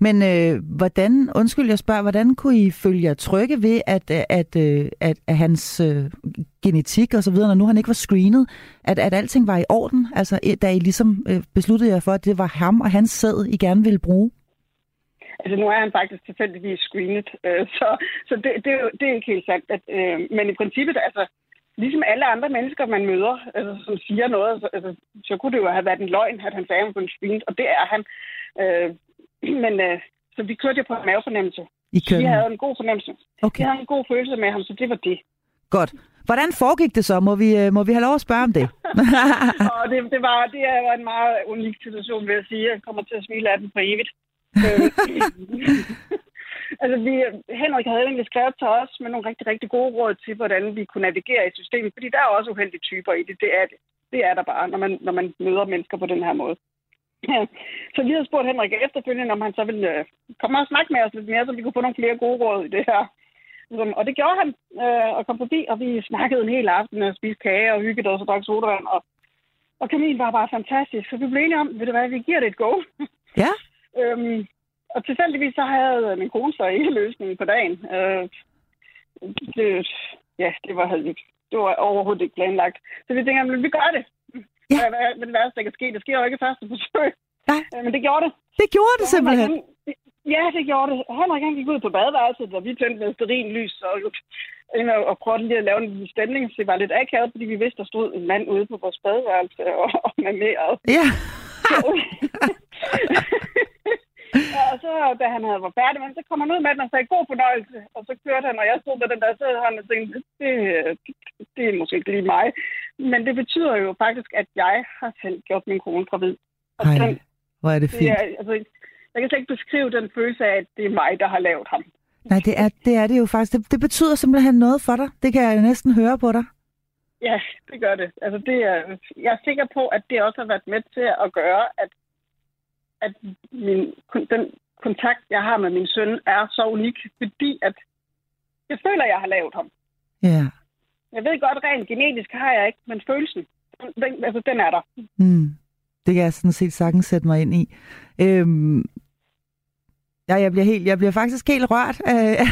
Men øh, hvordan, undskyld jeg spørger, hvordan kunne I følge jer trygge ved, at, øh, at, at, at, at hans øh, genetik og så videre, når nu han ikke var screenet, at, at alting var i orden? Altså, da I ligesom øh, besluttede jer for, at det var ham og hans sæd, I gerne ville bruge? Altså, nu er han faktisk tilfældigvis screenet, øh, så, så det, det, det er ikke helt sandt. At, øh, men i princippet, altså, ligesom alle andre mennesker, man møder, altså, som siger noget, så, altså, så kunne det jo have været en løgn, at han sagde, at han var screenet, og det er han. Øh, men øh, så vi kørte jo på en mavefornemmelse. I kørte. Vi havde en god fornemmelse. Okay. Vi havde en god følelse med ham, så det var det. Godt. Hvordan foregik det så? Må vi, øh, må vi have lov at spørge om det? og det, det, var, det var en meget unik situation, vil jeg sige. Jeg kommer til at smile af den for evigt. Øh, altså, vi, Henrik havde egentlig skrevet til os med nogle rigtig, rigtig gode råd til, hvordan vi kunne navigere i systemet, fordi der er også uheldige typer i det. Det er, det. det er der bare, når man, når man møder mennesker på den her måde. Så vi havde spurgt Henrik efterfølgende, om han så ville øh, komme og snakke med os lidt mere, så vi kunne få nogle flere gode råd i det her. Og det gjorde han, øh, og kom forbi, og vi snakkede en hel aften og spiste kage og hyggede os og drak sodavand. Og, og kemien var bare fantastisk, så vi blev enige om, ved du hvad, vi giver det et go. Ja. øhm, og tilfældigvis så havde min kone så ikke løsningen på dagen. Øh, det, ja, det var, det var overhovedet ikke planlagt. Så vi tænkte, vi gør det. Ja. Hvad, hvad det værste, der kan ske? Det sker jo ikke første forsøg. Nej. Øh, men det gjorde det. Det gjorde det simpelthen? Han, ja, det gjorde det. Henrik han gik ud på badeværelset, og vi tændte med sterin lys og, og, og prøvede lige at lave en stemning. Så det var lidt akavet, fordi vi vidste, der stod en mand ude på vores badeværelse og, og med mere. Ja. ja, og så, da han havde var færdig, men så kom han ud med den og sagde, god fornøjelse. Og så kørte han, og jeg stod med den der sædhånd og tænkte, det, det, er måske ikke lige mig. Men det betyder jo faktisk, at jeg har selv gjort min kone gravid. Og Ej, den, hvor er det det fint. er, altså, jeg kan slet ikke beskrive den følelse af, at det er mig, der har lavet ham. Nej, det er, det er det jo faktisk. Det, det betyder simpelthen noget for dig. Det kan jeg næsten høre på dig. Ja, det gør det. Altså, det er, jeg er sikker på, at det også har været med til at gøre, at, at min, den kontakt, jeg har med min søn, er så unik, fordi at jeg føler, jeg har lavet ham. Ja. Jeg ved godt, rent genetisk har jeg ikke, men følelsen, den, altså, den er der. Mm. Det kan jeg sådan set sagtens sætte mig ind i. Øhm, ja, jeg bliver, helt, jeg bliver faktisk helt rørt af,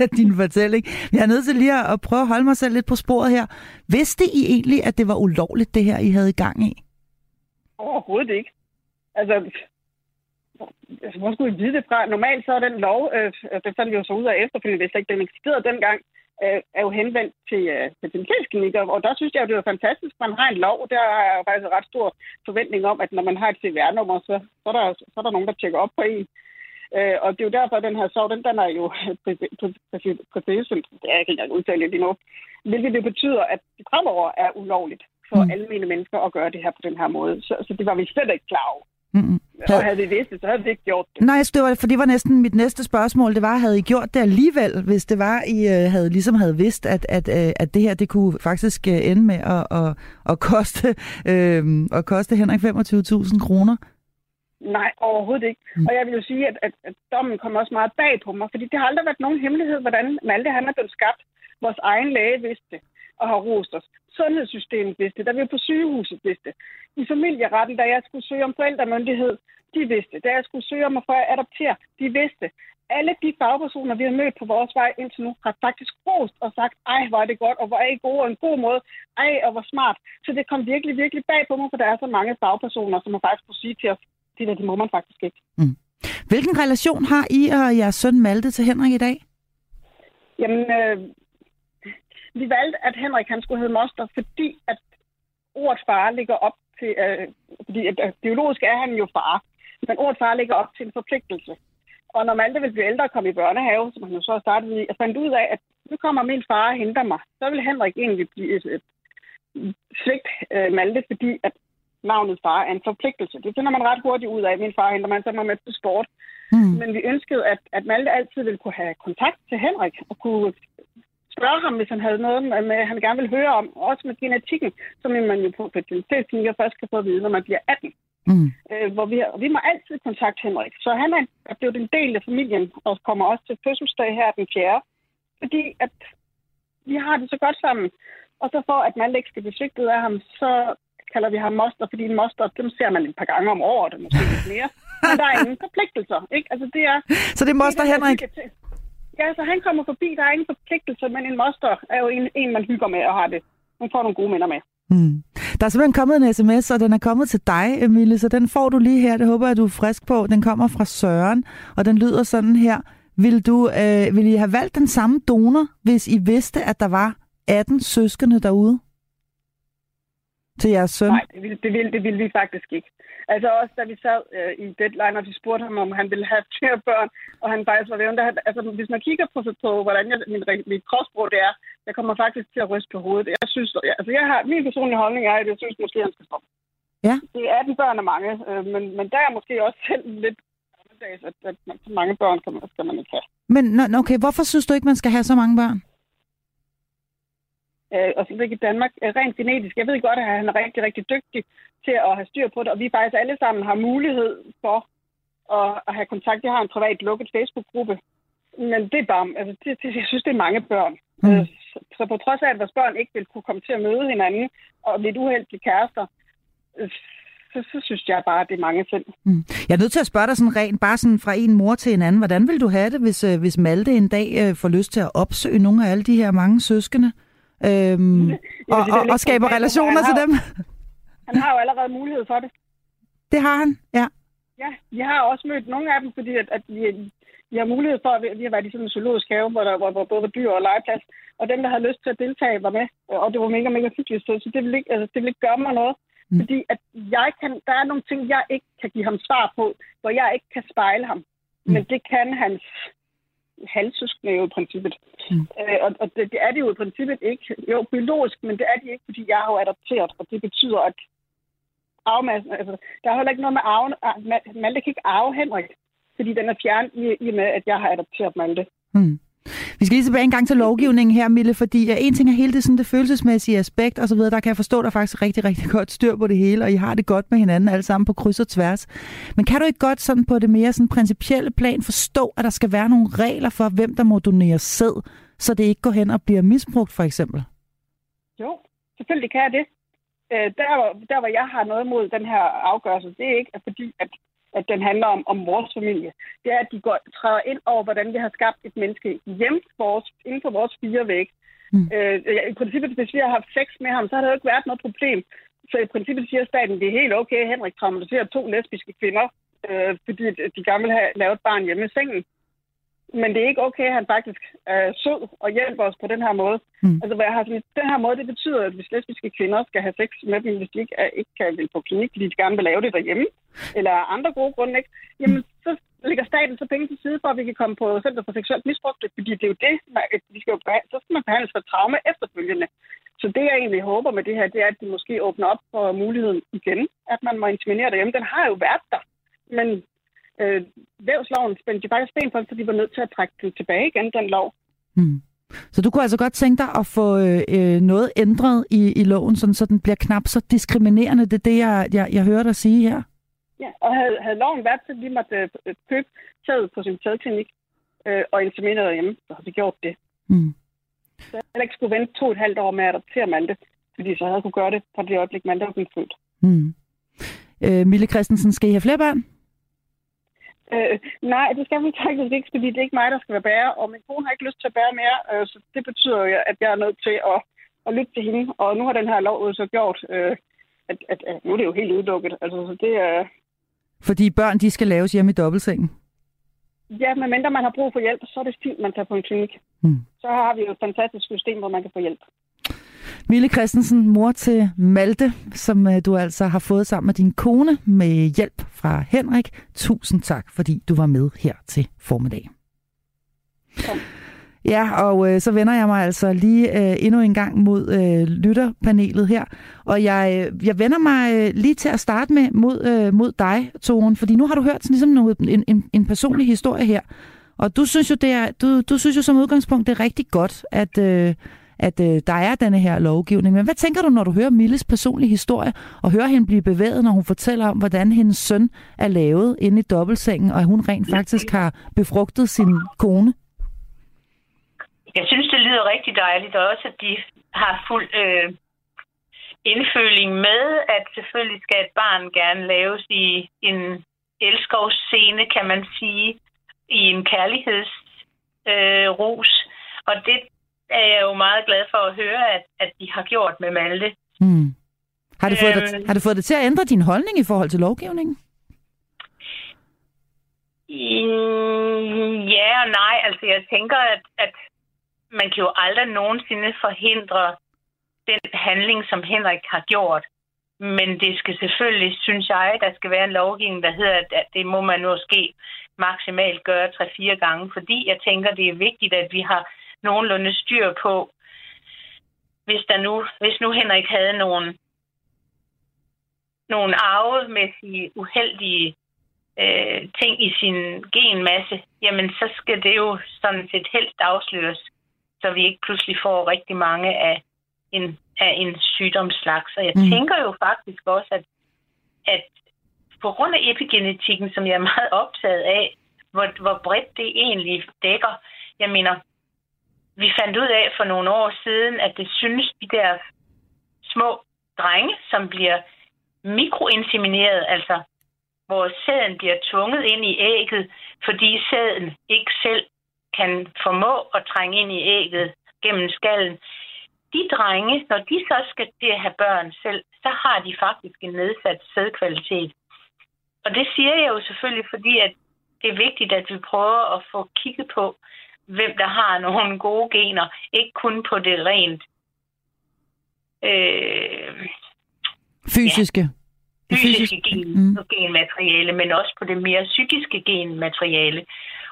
af din fortælling. Jeg er nødt til lige at, at prøve at holde mig selv lidt på sporet her. Vidste I egentlig, at det var ulovligt, det her, I havde i gang i? Overhovedet ikke. Altså, altså, hvor skulle vi vide det fra? Normalt så er den lov, øh, det fandt vi jo så ud af efterfølgende, hvis ikke den eksisterede dengang, øh, er jo henvendt til øh, fertilitetsklinikker, og der synes jeg, det er jo fantastisk, man har en lov, der har jeg faktisk ret stor forventning om, at når man har et CVR-nummer, så, så, er der, så er der nogen, der tjekker op på en. Øh, og det er jo derfor, at den her sorg, den, den er jo præcis, det er jeg ikke engang udtale lige nu, hvilket det betyder, at det fremover er ulovligt for mm. almindelige mennesker at gøre det her på den her måde. Så, så det var vi slet ikke klar over. Mm-mm. Og havde vi vidst det, så havde vi ikke gjort det. Nej, det var, for det var næsten mit næste spørgsmål. Det var, havde I gjort det alligevel, hvis det var, I øh, havde ligesom havde vidst, at, at, øh, at det her, det kunne faktisk øh, ende med at, at, at, koste, øh, at koste Henrik 25.000 kroner? Nej, overhovedet ikke. Mm. Og jeg vil jo sige, at, at, at dommen kom også meget bag på mig, fordi det har aldrig været nogen hemmelighed, hvordan Malte han er blevet skabt. Vores egen læge vidste det og har rost os. Sundhedssystemet vidste det, da vi på sygehuset vidste det. I familieretten, da jeg skulle søge om forældremyndighed, de vidste det. Da jeg skulle søge om at få adoptere, de vidste. Alle de fagpersoner, vi har mødt på vores vej indtil nu, har faktisk rost og sagt, ej, hvor er det godt, og hvor er I gode, og en god måde, ej, og hvor smart. Så det kom virkelig, virkelig bag på mig, for der er så mange fagpersoner, som har faktisk kunne sige til os, det der, det må man faktisk ikke. Mm. Hvilken relation har I og jeres søn Malte til Henrik i dag? Jamen, øh, vi valgte, at Henrik han skulle hedde Moster, fordi at ordet far ligger op til, øh, fordi at, at biologisk er han jo far, men ordet far ligger op til en forpligtelse. Og når Malte vil blive ældre og komme i børnehave, som han jo så har startet i, jeg fandt ud af, at nu kommer min far og henter mig, så vil Henrik egentlig blive et, et svigt øh, Malte, fordi at navnet far er en forpligtelse. Det finder man ret hurtigt ud af. Min far henter mig, så mig med til sport. Mm. Men vi ønskede, at, at Malte altid ville kunne have kontakt til Henrik og kunne spørge ham, hvis han havde noget, med, han gerne vil høre om. Også med genetikken, som man jo på fertilitetsklinikker først kan få at vide, når man bliver 18. Mm. Øh, hvor vi, vi må altid kontakte Henrik. Så han er, er blevet en del af familien og kommer også til fødselsdag her den 4. Fordi at vi har det så godt sammen. Og så for at Malte ikke skal blive svigtet af ham, så kalder vi ham moster, fordi en moster, dem ser man et par gange om året, og måske lidt mere. Men der er ingen forpligtelser, ikke? Altså, det er... Så det er moster det, Henrik? Ja, så han kommer forbi, der er ingen forpligtelser, men en moster er jo en, en man hygger med og har det. Man får nogle gode minder med. Mm. Der er simpelthen kommet en sms, og den er kommet til dig, Emilie, så den får du lige her. Det håber jeg, du er frisk på. Den kommer fra Søren, og den lyder sådan her. Vil, du, øh, vil I have valgt den samme donor, hvis I vidste, at der var 18 søskende derude? Til jeres søn? Nej, det ville, det ville, det ville vi faktisk ikke. Altså også da vi sad øh, i deadline, og vi spurgte ham, om han ville have flere børn, og han faktisk var ved, der, altså hvis man kigger på, på hvordan jeg, min, mit kropssprog det er, jeg kommer faktisk til at ryste på hovedet. Jeg synes, altså jeg har, min personlige holdning er, at jeg synes måske, han skal stoppe. Ja. Det er 18 børn af mange, øh, men, men der er måske også selv lidt at, at, at så mange børn skal man, skal man ikke have. Men okay, hvorfor synes du ikke, man skal have så mange børn? Øh, og slet ikke i Danmark, øh, rent genetisk. Jeg ved godt, at han er rigtig, rigtig dygtig til at have styr på det, og vi faktisk alle sammen har mulighed for at, at have kontakt. Jeg har en privat lukket Facebook-gruppe, men det er bare, altså, det, det, jeg synes, det er mange børn. Mm. Øh, så, så på trods af, at vores børn ikke vil kunne komme til at møde hinanden og lidt uheldige kærester, øh, så, så synes jeg bare, at det er mange selv. Mm. Jeg er nødt til at spørge dig sådan rent, bare sådan fra en mor til en anden. Hvordan vil du have det, hvis, hvis Malte en dag øh, får lyst til at opsøge nogle af alle de her mange søskende? Øhm, ja, og, og, og skaber relationer til dem. Han har jo allerede mulighed for det. Det har han, ja. Ja, vi har også mødt nogle af dem, fordi at, at vi, vi har mulighed for, at vi har været i sådan en zoologisk have, hvor der hvor, hvor både var dyr og legeplads, og dem, der havde lyst til at deltage, var med, og det var mega, mega hyggeligt, så, så det, vil ikke, altså, det vil ikke gøre mig noget. Mm. Fordi at jeg kan, der er nogle ting, jeg ikke kan give ham svar på, hvor jeg ikke kan spejle ham. Mm. Men det kan hans halvsøskende jo i princippet. Mm. Øh, og og det, det er det jo i princippet ikke. Jo, biologisk, men det er de ikke, fordi jeg har jo adopteret, og det betyder, at arvemassen, altså, der er heller ikke noget med arven. Malte kan ikke arve Henrik, fordi den er fjernet i, i med, at jeg har adopteret Malte. Mm. Vi skal lige tilbage en gang til lovgivningen her, Mille, fordi en ting er hele det, sådan det følelsesmæssige aspekt og så videre. Der kan jeg forstå, at der faktisk rigtig, rigtig godt styr på det hele, og I har det godt med hinanden alle sammen på kryds og tværs. Men kan du ikke godt sådan på det mere sådan principielle plan forstå, at der skal være nogle regler for, hvem der må donere sæd, så det ikke går hen og bliver misbrugt, for eksempel? Jo, selvfølgelig kan jeg det. Øh, der, der, hvor jeg har noget mod den her afgørelse, det er ikke fordi, at at den handler om, om vores familie. Det er, at de går, træder ind over, hvordan vi har skabt et menneske hjem vores, inden for vores fire væg. Mm. Øh, I princippet, hvis vi har haft sex med ham, så har der jo ikke været noget problem. Så i princippet siger staten, det er helt okay, Henrik traumatiserer to lesbiske kvinder, øh, fordi de gerne vil have lavet et barn hjemme i sengen. Men det er ikke okay, at han faktisk er sød og hjælper os på den her måde. Mm. Altså, hvad jeg har den her måde, det betyder, at hvis lesbiske kvinder skal have sex med dem, hvis de ikke, er, ikke kan vil på klinik, fordi de gerne vil lave det derhjemme, eller andre gode grunde, ikke? jamen så lægger staten så penge til side for, at vi kan komme på Center for Seksuelt Misbrug, fordi det er jo det, man, vi skal jo så skal man behandles for traume efterfølgende. Så det, jeg egentlig håber med det her, det er, at de måske åbner op for muligheden igen, at man må inseminere derhjemme. Den har jo været der, men øh, vævsloven spændte de faktisk sten for, så de var nødt til at trække den tilbage igen, den lov. Mm. Så du kunne altså godt tænke dig at få øh, øh, noget ændret i, i loven, sådan, så den bliver knap så diskriminerende. Det er det, jeg, jeg, jeg hører dig sige her. Ja, og havde, havde loven været til, at vi måtte øh, købe taget på sin sædklinik øh, og inseminere derhjemme, så havde vi gjort det. Mm. Så jeg ikke skulle vente to og et halvt år med at adoptere Malte, fordi så havde jeg kunne gøre det fra det øjeblik, Malte var blevet født. Mm. Øh, Mille Christensen, skal I have flere børn? Øh, nej, det skal vi faktisk ikke, fordi det er ikke mig, der skal være bære, og min kone har ikke lyst til at bære mere, øh, så det betyder jo, at jeg er nødt til at, at lytte til hende. Og nu har den her lov så gjort, øh, at, at, at nu er det jo helt uddukket. Altså, så det er... Fordi børn, de skal laves hjemme i dobbeltsengen? Ja, men mindre man har brug for hjælp, så er det fint, man tager på en klinik. Hmm. Så har vi jo et fantastisk system, hvor man kan få hjælp. Mille Christensen, mor til Malte, som øh, du altså har fået sammen med din kone med hjælp fra Henrik. Tusind tak, fordi du var med her til formiddag. Ja. Ja, og øh, så vender jeg mig altså lige øh, endnu en gang mod øh, lytterpanelet her. Og jeg, øh, jeg vender mig øh, lige til at starte med mod, øh, mod dig, Toren, fordi nu har du hørt sådan, ligesom noget, en, en, en personlig historie her. Og du synes jo, det er, du, du synes jo som udgangspunkt, det er rigtig godt, at, øh, at øh, der er denne her lovgivning. Men hvad tænker du, når du hører Milles personlige historie, og hører hende blive bevæget, når hun fortæller om, hvordan hendes søn er lavet inde i dobbeltsengen, og at hun rent faktisk har befrugtet sin kone? Jeg synes, det lyder rigtig dejligt, og også, at de har fuld øh, indføling med, at selvfølgelig skal et barn gerne laves i en elskovsscene, kan man sige, i en kærlighedsrus. Øh, og det er jeg jo meget glad for at høre, at, at de har gjort med Malte. Mm. Har, det fået øhm, dig, har det fået dig til at ændre din holdning i forhold til lovgivningen? Mm, ja og nej. Altså, jeg tænker, at, at man kan jo aldrig nogensinde forhindre den handling, som Henrik har gjort. Men det skal selvfølgelig, synes jeg, der skal være en lovgivning, der hedder, at det må man måske maksimalt gøre tre-fire gange, fordi jeg tænker, det er vigtigt, at vi har nogenlunde styr på, hvis, der nu, hvis nu Henrik havde nogle, nogle arvemæssige uheldige øh, ting i sin genmasse, jamen så skal det jo sådan set helst afsløres, så vi ikke pludselig får rigtig mange af en, af en sygdomsslags. Og jeg mm. tænker jo faktisk også, at, at på grund af epigenetikken, som jeg er meget optaget af, hvor, hvor bredt det egentlig dækker, jeg mener, vi fandt ud af for nogle år siden, at det synes de der små drenge, som bliver mikroinsemineret, altså hvor sæden bliver tvunget ind i ægget, fordi sæden ikke selv kan formå at trænge ind i ægget gennem skallen. De drenge, når de så skal til at have børn selv, så har de faktisk en nedsat sædkvalitet. Og det siger jeg jo selvfølgelig, fordi at det er vigtigt, at vi prøver at få kigget på, hvem der har nogle gode gener. Ikke kun på det rent øh, fysiske. Ja, fysiske gen, mm. genmateriale, men også på det mere psykiske genmateriale.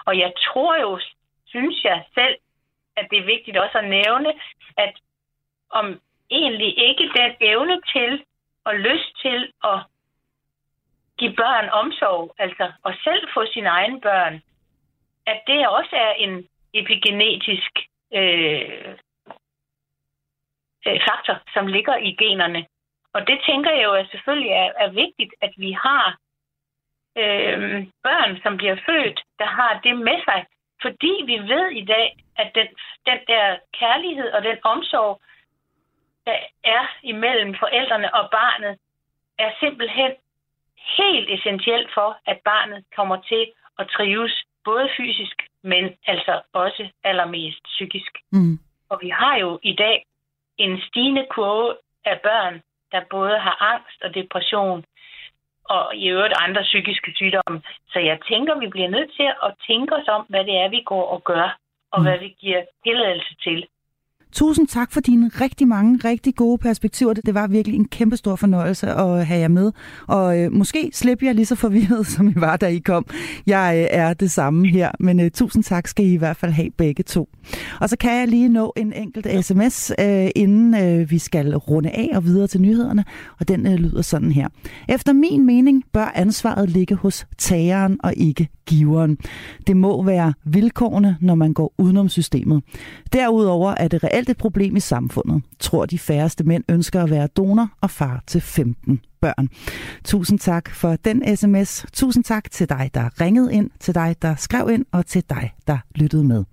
Og jeg tror jo synes jeg selv, at det er vigtigt også at nævne, at om egentlig ikke den evne til og lyst til at give børn omsorg, altså at selv få sine egne børn, at det også er en epigenetisk øh, øh, faktor, som ligger i generne. Og det tænker jeg jo at selvfølgelig er, er vigtigt, at vi har øh, børn, som bliver født, der har det med sig. Fordi vi ved i dag, at den, den der kærlighed og den omsorg, der er imellem forældrene og barnet, er simpelthen helt essentielt for, at barnet kommer til at trives, både fysisk, men altså også allermest psykisk. Mm. Og vi har jo i dag en stigende kurve af børn, der både har angst og depression, og i øvrigt andre psykiske sygdomme. Så jeg tænker, vi bliver nødt til at tænke os om, hvad det er, vi går og gør, og mm. hvad vi giver tilladelse til. Tusind tak for dine rigtig mange, rigtig gode perspektiver. Det var virkelig en kæmpe stor fornøjelse at have jer med. Og øh, måske slipper jeg lige så forvirret, som I var, da I kom. Jeg øh, er det samme her, men øh, tusind tak skal I i hvert fald have begge to. Og så kan jeg lige nå en enkelt sms, øh, inden øh, vi skal runde af og videre til nyhederne. Og den øh, lyder sådan her. Efter min mening bør ansvaret ligge hos tageren og ikke giveren. Det må være vilkårene, når man går udenom systemet. Derudover er det reelt et problem i samfundet. Tror de færreste mænd ønsker at være donor og far til 15 børn. Tusind tak for den sms. Tusind tak til dig, der ringede ind, til dig, der skrev ind, og til dig, der lyttede med.